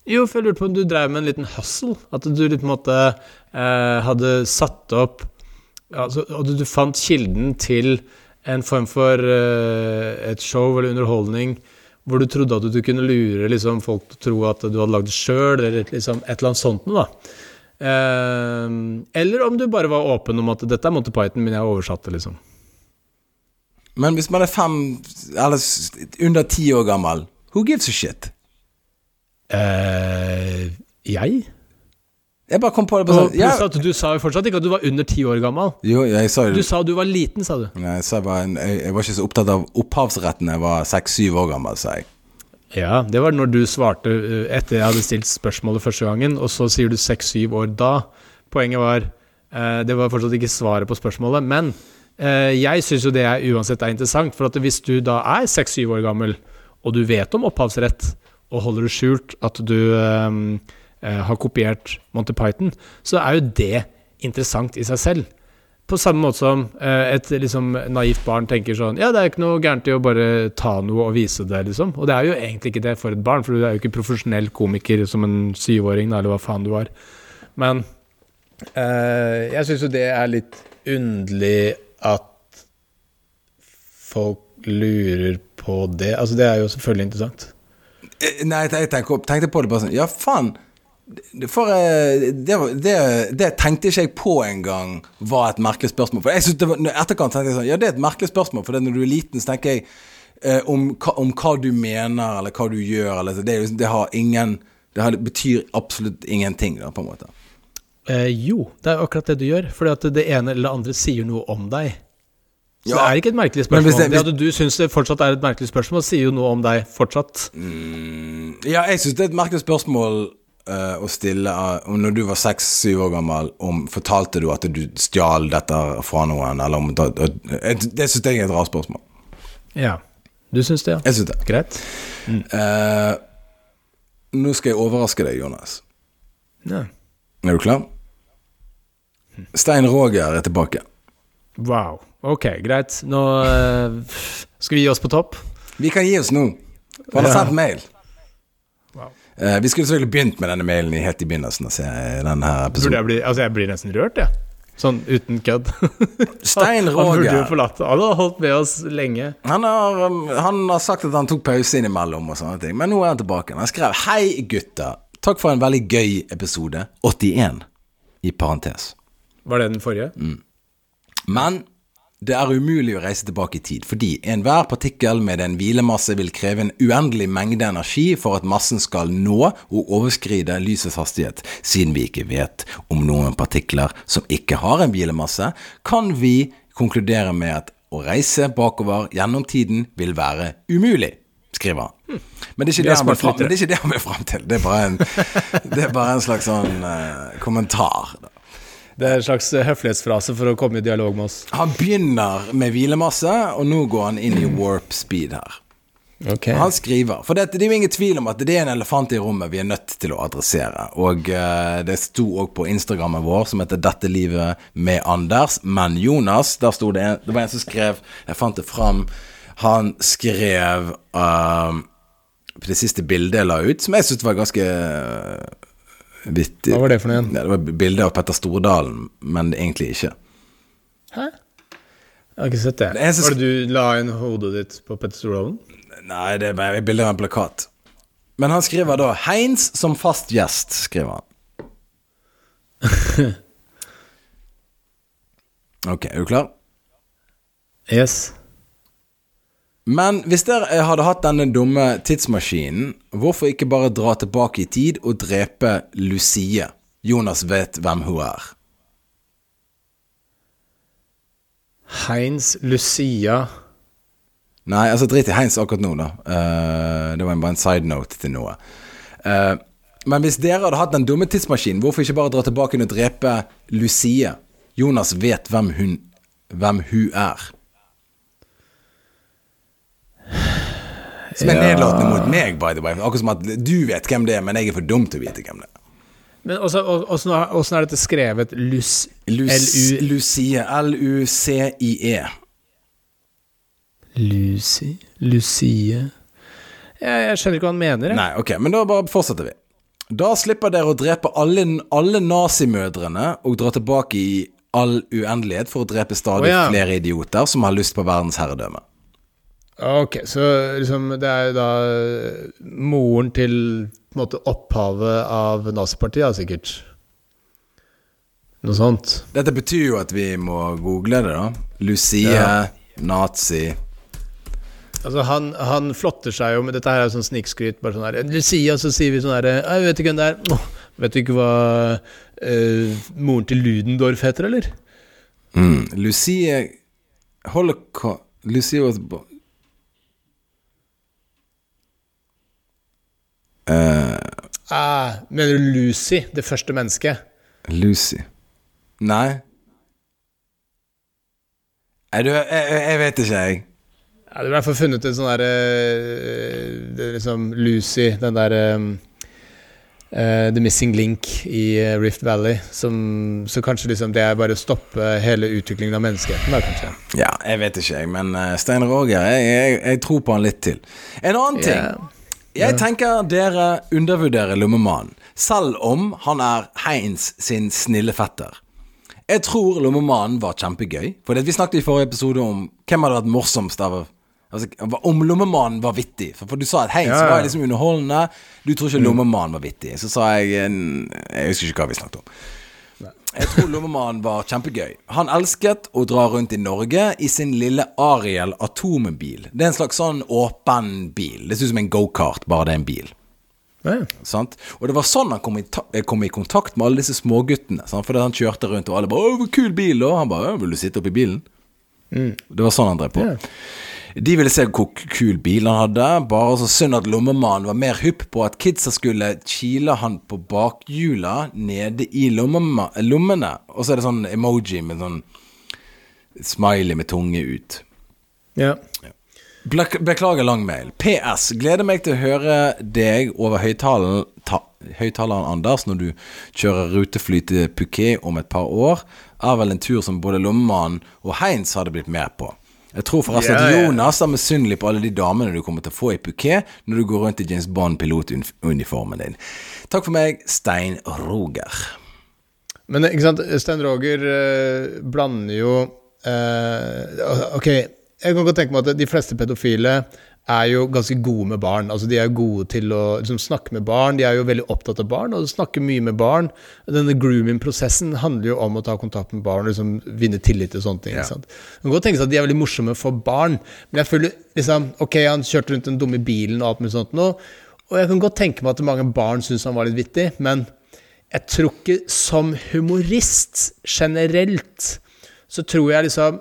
Jo, for jeg lurte på om du drev med en liten hustle. At du litt på en måte eh, hadde satt opp altså, At du fant kilden til en form for eh, et show eller underholdning hvor du trodde at du kunne lure liksom, folk til å tro at du hadde lagd det sjøl, eller liksom, et eller annet sånt noe, da. Eh, eller om du bare var åpen om at dette er Monty Python, men jeg har oversatt det, liksom. Men hvis man er fem Eller under ti år gammel, who gives a shit? Eh, jeg? Jeg bare kom på det på sånn ja, du sa jo fortsatt ikke at du var under ti år gammel. Jo, jeg sa jo Du sa du var liten, sa du. Jeg, sa bare, jeg, jeg var ikke så opptatt av opphavsretten jeg var seks-syv år gammel, sa jeg. Ja, det var når du svarte uh, etter jeg hadde stilt spørsmålet første gangen, og så sier du seks-syv år da. Poenget var eh, Det var fortsatt ikke svaret på spørsmålet, men eh, jeg syns jo det er uansett er interessant, for at hvis du da er seks-syv år gammel, og du vet om opphavsrett, og holder det skjult at du eh, eh, har kopiert Monty Python, så er jo det interessant i seg selv. På samme måte som eh, et liksom, naivt barn tenker sånn Ja, det er ikke noe gærent i å bare ta noe og vise det, liksom. Og det er jo egentlig ikke det for et barn, for du er jo ikke profesjonell komiker som en syvåring, eller hva faen du var. Men eh, jeg syns jo det er litt underlig at folk lurer på det. Altså, det er jo selvfølgelig interessant. Eh, Nei, jeg tenkte, tenkte på det bare sånn Ja, faen. For eh, det, det, det tenkte ikke jeg på engang var et merkelig spørsmål. For jeg synes det var, etterkant tenkte jeg sånn Ja, det er et merkelig spørsmål, for når du er liten, så tenker jeg eh, om, om hva du mener, eller hva du gjør, eller det, er det har ingen Det har, betyr absolutt ingenting, da, på en måte. Eh, jo, det er akkurat det du gjør. Fordi at det ene eller det andre sier noe om deg. Så det er ikke et merkelig spørsmål. hvis det- det, at du syns det fortsatt er et merkelig spørsmål, sier jo noe om deg fortsatt. Mm, ja, jeg syns det er et merkelig spørsmål uh, å stille uh, når du var seks-syv år gammel, om fortalte du at du stjal dette fra noen, eller om Det, det syns jeg er et rart spørsmål. Ja. Du syns det, ja. Jeg syns det. Greit. Eh, nå skal jeg overraske deg, Jonas. Ja. Er du klar? Stein Roger er tilbake. Wow. Ok, greit. Nå uh, skal vi gi oss på topp. Vi kan gi oss nå. For han har sendt mail. Wow. Eh, vi skulle selvfølgelig begynt med denne mailen helt i begynnelsen Altså, denne jeg bli Altså, jeg blir nesten rørt, jeg. Sånn uten kødd. (laughs) Stein (laughs) Han burde jo forlatt Han har holdt med oss lenge. Han har, um, han har sagt at han tok pause innimellom og sånne ting, men nå er han tilbake. Han skrev 'Hei, gutter. Takk for en veldig gøy episode. 81', i parentes. Var det den forrige? Men det er umulig å reise tilbake i tid, fordi enhver partikkel med en hvilemasse vil kreve en uendelig mengde energi for at massen skal nå og overskride lysets hastighet. Siden vi ikke vet om noen partikler som ikke har en hvilemasse, kan vi konkludere med at å reise bakover gjennom tiden vil være umulig. Skriver han. Men det er ikke det smart men det er ikke det han vil fram til. Det er bare en, (laughs) det er bare en slags sånn uh, kommentar. Da. Det er en slags høflighetsfrase for å komme i dialog med oss. Han begynner med hvilemasse, og nå går han inn i warp speed her. Ok. Han skriver For det, det er jo ingen tvil om at det er en elefant i rommet vi er nødt til å adressere. Og uh, det sto òg på Instagrammen vår, som heter 'Dette livet med Anders'. Men Jonas, der sto det en, Det var en som skrev Jeg fant det fram. Han skrev uh, på det siste bildet jeg la ut, som jeg syntes var ganske eh, vittig. Hva var det for noe igjen? Ja, det var bilde av Petter Stordalen, men egentlig ikke. Hæ? Jeg har ikke sett det. Det er Var det du la inn hodet ditt på Petter Stordalen? Nei, det er et bilde av en plakat. Men han skriver da 'Heinz som fast gjest', skriver han. (laughs) Ok, er du klar? Yes. Men hvis dere hadde hatt denne dumme tidsmaskinen, hvorfor ikke bare dra tilbake i tid og drepe Lucie? Jonas vet hvem hun er. Heinz Lucia Nei, altså drit i Heinz akkurat nå, da. Uh, det var bare en side note til noe. Uh, men hvis dere hadde hatt den dumme tidsmaskinen, hvorfor ikke bare dra tilbake og drepe Lucie? Jonas vet hvem hun, hvem hun er. Som er Ja. nedlatende mot meg, by the way. Akkurat som at du vet hvem det er, men jeg er for dum til å vite hvem det er. Men åssen er dette skrevet? Lus... Lus, L-U- Lucie. L-U-C-I-E. Lucy? Lucie jeg, jeg skjønner ikke hva han mener. Jeg. Nei, ok, men da bare fortsetter vi. Da slipper dere å drepe alle, alle nazimødrene og dra tilbake i all uendelighet for å drepe stadig oh, ja. flere idioter som har lyst på verdens herredømme. Ok, så liksom det er jo da moren til måte opphavet av nazipartiet, sikkert. Noe sånt. Dette betyr jo at vi må google det, da. Lucie, Ja. nazi Altså, han, han flotter seg jo med Dette her er jo sånn snikskryt. Bare sånn her Lucia, så sier vi sånn her Jeg vet ikke hvem det er. Åh, vet du ikke hva eh, moren til Ludendorff heter, eller? mm. Lucie Holocaust Lucie was Eh, Ah, mener du Lucy, det første mennesket? Lucy Nei. Nei, du, jeg, jeg, vet ikke, jeg. Ja, du har i hvert fall funnet en sånn derre er liksom Lucy, den derre The Missing Link i eh, Rift Valley. Som, så kanskje liksom det er bare å stoppe hele utviklingen av menneskeheten, da, kanskje. Ja, jeg vet ikke, jeg. Men uh, Stein Roger, jeg, jeg, jeg tror på han litt til. En annen ting. Jeg tenker dere undervurderer Lommemannen, selv om han er Heinz sin snille fetter. Jeg tror Lommemannen var kjempegøy. For vi snakket i forrige episode om hvem hadde vært morsomst av Altså, om Lommemannen var vittig. For, for du sa at Heinz Ja, ja. var liksom underholdende. Du tror ikke Lommemannen var vittig. Så sa jeg Jeg husker ikke hva vi snakket om. Jeg tror Lommemannen var kjempegøy. Han elsket å dra rundt i Norge i sin lille Ariel atombil. Det er en slags sånn åpen bil. Det ser ut som en gokart, bare det er en bil. Ja. Og det var sånn han kom i, eh, kom i kontakt med alle disse småguttene. Sant? Fordi han kjørte rundt, og alle bare 'Å, kul bil', og han bare 'Vil du sitte oppi bilen?' Det var sånn han drev på. Ja. De ville se hvor kul bil han hadde. Bare så synd at lommemannen var mer hypp på at kidsa skulle kile han på bakhjula nede i lommene. Og så er det sånn emoji med sånn smiley med tunge ut. ja. Beklager lang mail. PS. Gleder meg til å høre deg over høyttaleren, ta, høyttaleren Anders, når du kjører rutefly til Phuket om et par år. Er vel en tur som både Lommemannen og Heinz hadde blitt med på. Jeg tror forresten yeah, at. Jonas er misunnelig på alle de damene du kommer til å få i Phuket når du går rundt i James Bond-pilotuniformen din. Takk for meg, Stein Roger. Men ikke sant, Stein Roger eh, blander jo eh, Ok, jeg kan godt tenke meg at de fleste pedofile er jo ganske gode med barn. Altså De er gode til å liksom, snakke med barn. De er jo veldig opptatt av barn og snakker mye med barn. Denne grooming-prosessen handler jo om å ta kontakt med barn og liksom, vinne tillit til sånne ting. Ja. Man kan godt tenke seg at de er veldig morsomme for barn, men jeg føler liksom Ok, han kjørte rundt den dumme bilen og alt mulig sånt nå, og jeg kan godt tenke meg at mange barn syns han var litt vittig, men jeg tror ikke som humorist generelt så tror jeg liksom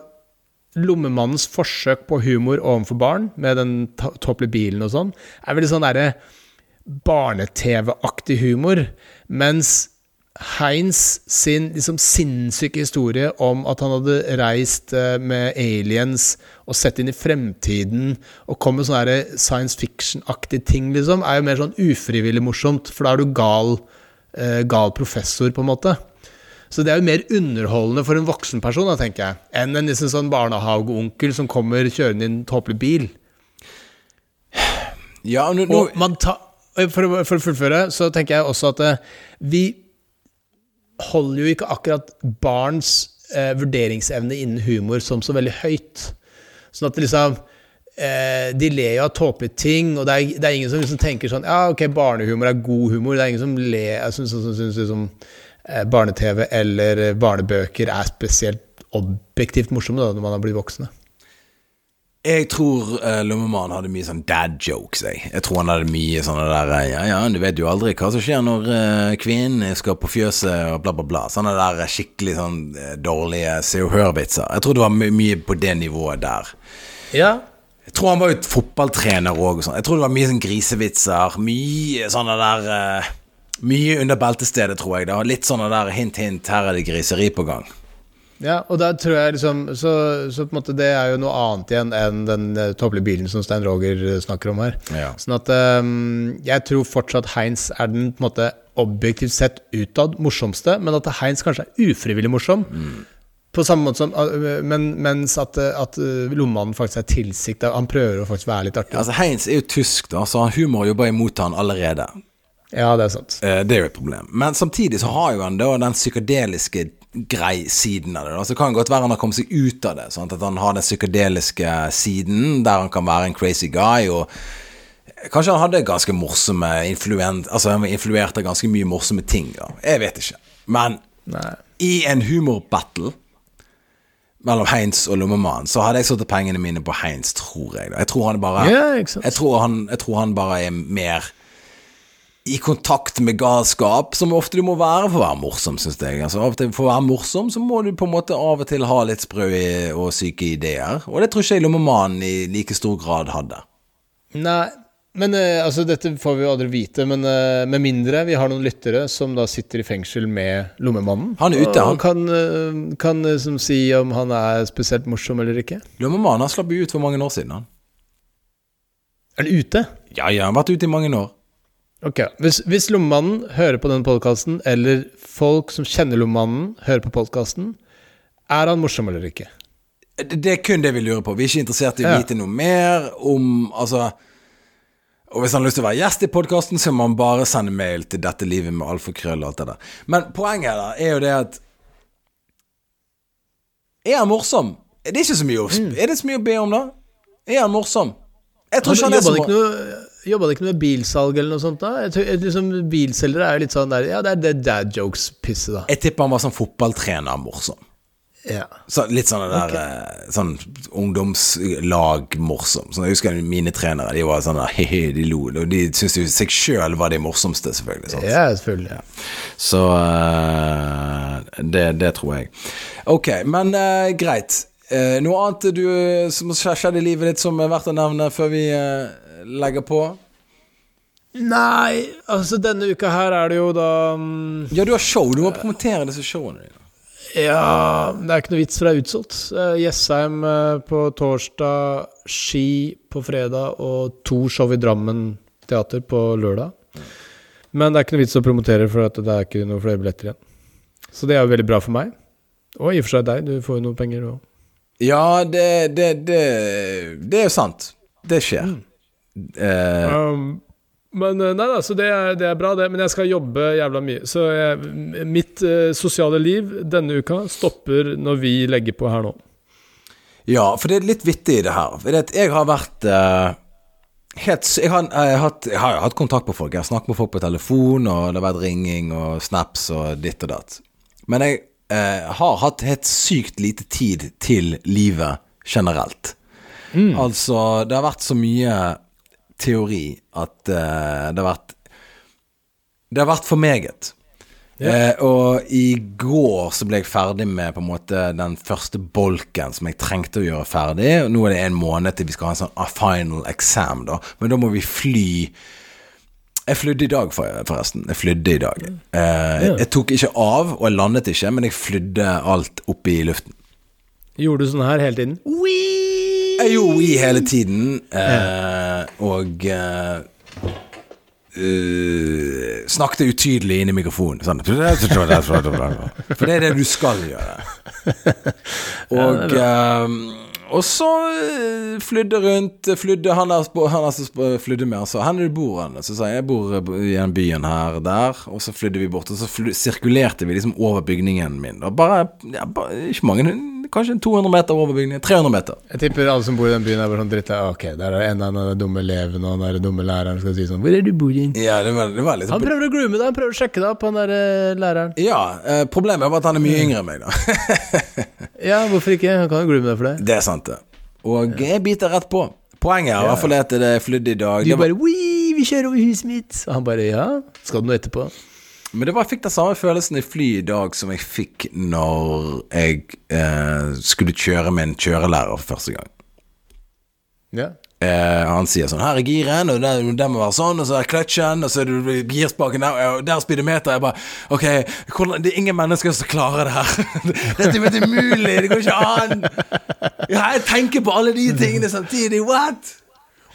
Lommemannens forsøk på humor overfor barn, med den to- bilen og sånn, er veldig sånn derre barne-TV-aktig humor. Mens Heinz sin liksom sinnssyke historie om at han hadde reist eh, med aliens og sett inn i fremtiden og kom med sånne science fiction-aktige ting, liksom, er jo mer sånn ufrivillig morsomt, for da er du gal, eh, gal professor, på en måte. Så det er jo mer underholdende for en voksen person, da, tenker jeg, enn en liksom sånn barnehageonkel som kommer kjørende i en tåpelig bil. Ja, nå, nå ta, for, å, for å fullføre, så tenker jeg også at eh, vi holder jo ikke akkurat barns eh, vurderingsevne innen humor som så veldig høyt. Sånn at liksom eh, De ler jo av tåpelige ting, og det er, det er ingen som liksom tenker sånn Ja, ok, barnehumor er god humor. Det er ingen som ler Jeg syns liksom, eh, barne-TV eller eh, barnebøker er spesielt objektivt morsomme da, når man har blitt voksne. Jeg tror uh, Lommemannen hadde mye sånn dad jokes. Jeg. jeg tror han hadde mye sånne der eh, Ja, ja, du vet jo aldri hva som skjer når uh, kvinnen skal på fjøset og bla, bla, bla. Sånne der skikkelig sånn uh, dårlige Se og Hør-vitser. Jeg tror det var my mye på det nivået der. Ja. Jeg tror han var jo fotballtrener òg. Sånn. Jeg tror det var mye sånn grisevitser. Mye sånne der Mye under beltestedet, tror jeg. da Litt sånne der hint, hint, her er det griseri på gang. Ja, og da tror jeg liksom Så, så på en måte det er jo noe annet igjen enn den uh, tåpelige bilen som Stein Roger uh, snakker om her. Ja. Sånn at um, jeg tror fortsatt Heinz er den på en måte objektivt sett utad morsomste, men at Heinz kanskje er ufrivillig morsom. Mm. På samme måte som uh, men, Mens at, at Lommemannen faktisk er tilsikta. Han prøver å faktisk være litt artig. Altså Heinz er jo tysk, da, så humor jobber imot han allerede. Ja, det er sant. Eh, det er jo et problem. Men samtidig så har jo han da den psykedeliske grei-siden av det. Da. Så kan det godt være han har kommet seg ut av det. Sånn at han har den psykedeliske siden, der han kan være en crazy guy. Og kanskje han hadde ganske morsomme Altså han var influert av ganske mye morsomme ting. Da. Jeg vet ikke. Men Nei. i en humorbattle mellom Heinz og Lommemannen, så hadde jeg satt pengene mine på Heinz, tror jeg. Da. Jeg tror han bare Ja, jeg tror han, jeg tror han bare er mer i kontakt med galskap, som ofte du må være for å være morsom, syns jeg. Altså, For å være morsom så må du på en måte av og til ha litt sprø og syke ideer. Og det tror ikke jeg Lommemannen i like stor grad hadde. Nei, men eh, altså dette får vi jo aldri vite, men eh, med mindre vi har noen lyttere som da sitter i fengsel med Lommemannen. Han er ute, han. kan, eh, kan som si om han er spesielt morsom eller ikke. Lommemannen han slapp jo ut for mange år siden, han. Er han ute? Ja, ja, han har vært ute i mange år. Ok, Hvis, hvis Lommemannen hører på denne podkasten, eller folk som kjenner Lommemannen, hører på podkasten, er han morsom eller ikke? Det, det er kun det vi lurer på. Vi er ikke interessert i å Ja. vite noe mer om Altså Og hvis han har lyst til å være gjest i podkasten, så må han bare sende mail til 'Dette livet med alfakrøll' og alt det der. Men poenget da er jo det at Er han morsom? Er det ikke så mye å, Mm. er det så mye å be om, da? Er han morsom? Jeg tror Han ikke han er så morsom. Jobba det ikke med bilsalg eller noe sånt? da? Jeg tror, liksom, bilselgere er jo litt sånn der Ja, det er det dad jokes-pisset, da. Jeg tipper han var sånn fotballtrener morsom. Ja. Så, litt sånn det der okay. Sånn ungdomslag-morsom. Så jeg husker mine trenere, de var sånn der, he-he, de lo. Og de syntes jo seg sjøl var de morsomste, selvfølgelig. Sant? ja, selvfølgelig. Ja. Så eh, det, det tror jeg. Ok, men uh, greit. Uh, noe annet du, som har skjedd i livet ditt som er verdt å nevne før vi eh, legger på? Nei, altså denne uka her er det jo da um, Ja, du har show. Du må promotere disse showene dine. Ja, det er ikke noe vits, for det er utsolgt. Eh, Jessheim eh, på torsdag, Ski på fredag og to show i Drammen teater på lørdag. Men det er ikke noe vits å promotere, for det er ikke noe flere billetter igjen. Så det er jo veldig bra for meg. Og i og for seg deg, du får jo noe penger òg. Ja, det, det, det, det er jo sant. Det skjer. Eh, Um, men eh, nei da, så det er, det er bra, det. Men jeg skal jobbe jævla mye. Så jeg, mitt eh, sosiale liv denne uka stopper når vi legger på her nå. Ja, for det er litt vittig i det her. For jeg har vært eh, helt jeg har, jeg, har hatt, jeg har hatt kontakt med folk. Jeg har snakket med folk på telefon, og det har vært ringing og snaps og ditt og datt. Men jeg eh, har hatt helt sykt lite tid til livet generelt. Altså, det har vært så mye teori at uh, det har vært Det har vært for meget. Eh, og i går så ble jeg ferdig med på en måte den første bolken som jeg trengte å gjøre ferdig. Nå er det en måned til vi skal ha en sånn a final exam, da. Men da må vi fly Jeg flydde i dag, forresten. Jeg flydde i dag. Eh, Jeg tok ikke av, og jeg landet ikke, men jeg flydde alt opp i luften. Gjorde du sånn her hele tiden? Jeg gjorde we hele tiden, eh, og eh, uh, snakket utydelig inn i mikrofonen. Sånn. For det er det du skal gjøre. (laughs) Og, eh, og så eh, flydde rundt Flydde han der flydde med, sa 'Hvor er bor han? Så sa jeg 'Jeg bor eh, i den byen her der'. Og så flydde vi bort, og så flydde, sirkulerte vi liksom over bygningen min. Og bare, ja, bare Ikke mange, kanskje 200 meter over bygningen. 300 meter. Jeg tipper alle som bor i den byen, er bare sånn dritt Ok, der er en av den dumme eleven og den der dumme læreren skal si sånn Hvor er du bor i? Ja, det var, det var litt Han prøver å groome deg, han prøver å sjekke deg opp, han der eh, læreren. Ja, eh, problemet er bare at han er mye yngre enn meg, da. (laughs) Ja, hvorfor ikke? Han kan jo groome deg for det. det er sant, det. Og jeg biter rett på. Poenget er i hvert fall at det flydde i dag. Du var, bare Wii, vi kjører over huset mitt. Og han bare Ja, skal du noe etterpå? Men det var, jeg fikk den samme følelsen i fly i dag som jeg fikk når jeg eh, skulle kjøre med en kjørelærer for første gang. Ja. Eh, han sier sånn Her er giren, og den, den må være sånn, og så er kløtsjen, og så er det girspaken der, og der er speedometer. Jeg bare Ok, hvordan, det er ingen mennesker som klarer det her. (laughs) Dette er umulig, det går ikke an. Ja, jeg tenker på alle de tingene samtidig. What?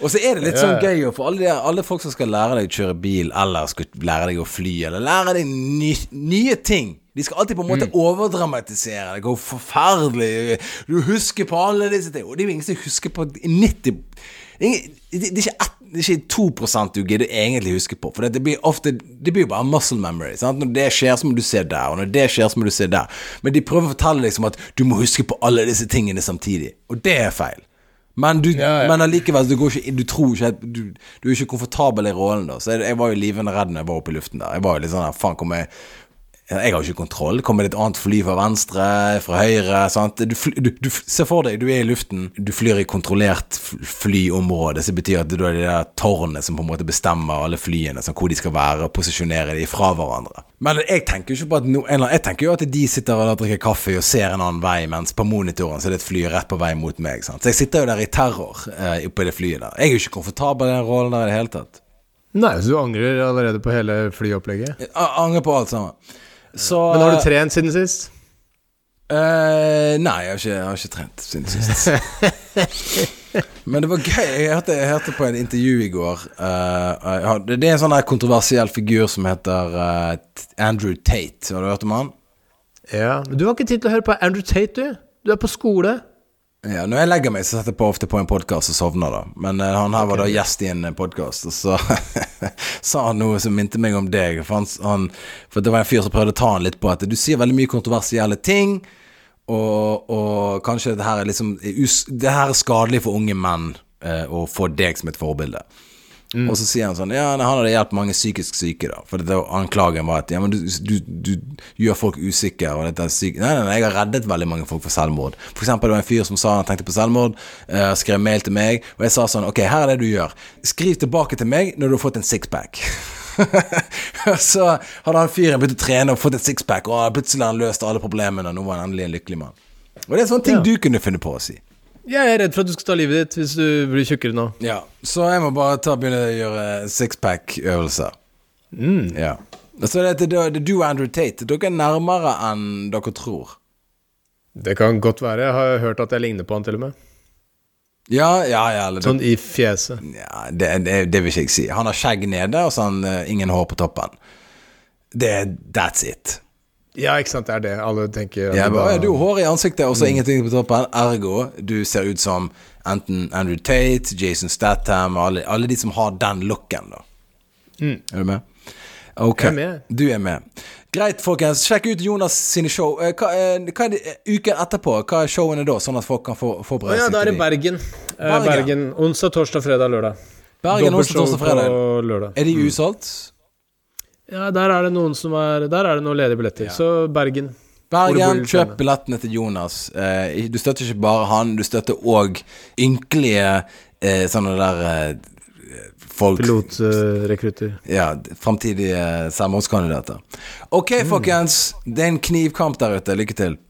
Og så er det litt sånn gøy, for alle, alle folk som skal lære deg å kjøre bil, eller skal lære deg å fly, eller lære deg ny, nye ting De skal alltid på en måte overdramatisere. Det går forferdelig Du husker på alle disse tingene. Og det er jo ingen som husker på 90 det er, det er ikke, det er ikke 2 du gidder egentlig huske på. For det blir ofte Det blir jo bare muscle memory. Sant? Når det skjer, så må du se der. Og når det skjer, så må du se der. Men de prøver å fortelle liksom at du må huske på alle disse tingene samtidig. Og det er feil. Men, du, Ja, ja. men allikevel, du, går ikke, du tror ikke at du, du er ikke komfortabel i rollen da. Så jeg, jeg var jo livende redd når jeg var oppe i luften der. Jeg var jo litt sånn faen, kommer jeg jeg har jo ikke kontroll. Kommer det et annet fly fra venstre, fra høyre? Sant? Du, du, du, se for deg, du er i luften, du flyr i kontrollert flyområde, det betyr at du er de der tårnet som på en måte bestemmer alle flyene, sånn, hvor de skal være, og posisjonere de fra hverandre. Men jeg tenker jo ikke på at no, Jeg tenker jo at de sitter og drikker kaffe og ser en annen vei, mens på monitoren så er det et fly rett på vei mot meg. Sant? Så jeg sitter jo der i terror eh, i det flyet der. Jeg er jo ikke komfortabel i den rollen der i det hele tatt. Nei, så du angrer allerede på hele flyopplegget? Jeg angrer på alt sammen. Så Men har du trent siden sist? Uh, nei, jeg har, ikke, jeg har ikke trent siden sist. (laughs) Men det var gøy. Jeg hørte, jeg hørte på en intervju i går. Uh, det er en sånn kontroversiell figur som heter uh, Andrew Tate. Har du hørt om han? Ja. Men du har ikke tid til å høre på Andrew Tate, du. Du er på skole. Ja, Når jeg legger meg, så setter jeg på ofte på en podkast og sovner, da. Men uh, han her var da gjest i en podkast, og så (laughs) sa han noe som minte meg om deg. For, han, han, for det var en fyr som prøvde å ta han litt på at du sier veldig mye kontroversielle ting, og, og kanskje det her er liksom Det her er skadelig for unge menn uh, å få deg som et forbilde. Og så sier han sånn Ja, han hadde hjulpet mange psykisk syke, da. For det, anklagen var at Ja, men du, du, du gjør folk usikre, og dette er syk... Nei, nei, nei, jeg har reddet veldig mange folk for selvmord. For eksempel det var en fyr som sa han tenkte på selvmord, uh, skrev mail til meg, og jeg sa sånn Ok, her er det du gjør. Skriv tilbake til meg når du har fått en sixpack. (laughs) så hadde han fyren begynt å trene og fått et sixpack, og plutselig har han løst alle problemene, og nå var han endelig en lykkelig mann. Og det er sånne ting Ja. du kunne funnet på å si. Jeg er redd for at du skal ta livet ditt hvis du blir tjukkere nå. Ja, så jeg må bare ta begynne å gjøre sixpack-øvelser. Mm. Ja. Så det, det, det, du og Andrew Tate, dere er nærmere enn dere tror. Det kan godt være. Jeg har hørt at jeg ligner på han, til og med. Ja, ja, ja. Eller, Sånn i fjeset. ja det, det, det vil ikke jeg si. Han har skjegg nede, og så har han eh, ingen hår på toppen. Det That's it. Ja, ikke sant. Det er det alle tenker. Ja, bare, ja, du har hår i ansiktet og så ingenting på toppen. Ergo, du ser ut som enten Andrew Tate, Jason Statham, alle, alle de som har den looken, da. Er du med? Ok. Jeg er med. Du er med. Greit, folkens. Sjekk ut Jonas sine show. Eh, Hva, eh, hva er det, eh, uken etterpå? Hva er showene da, sånn at folk kan få forberede ja, da er det? Bergen. Bergen. Bergen. Onsdag, torsdag, fredag, lørdag. Bergen, onsdag, torsdag, fredag. Er de utsolgt? Ja, der er det noen som er Der er det noen ledige billetter. Så Bergen. Bergen, kjøp billettene til Jonas. Eh, du støtter ikke bare han, du støtter òg ynkelige eh, sånne der eh, folk Pilotrekrutter. Ja, framtidige samordningskandidater. Ok, folkens. Det er en knivkamp der ute. Lykke til.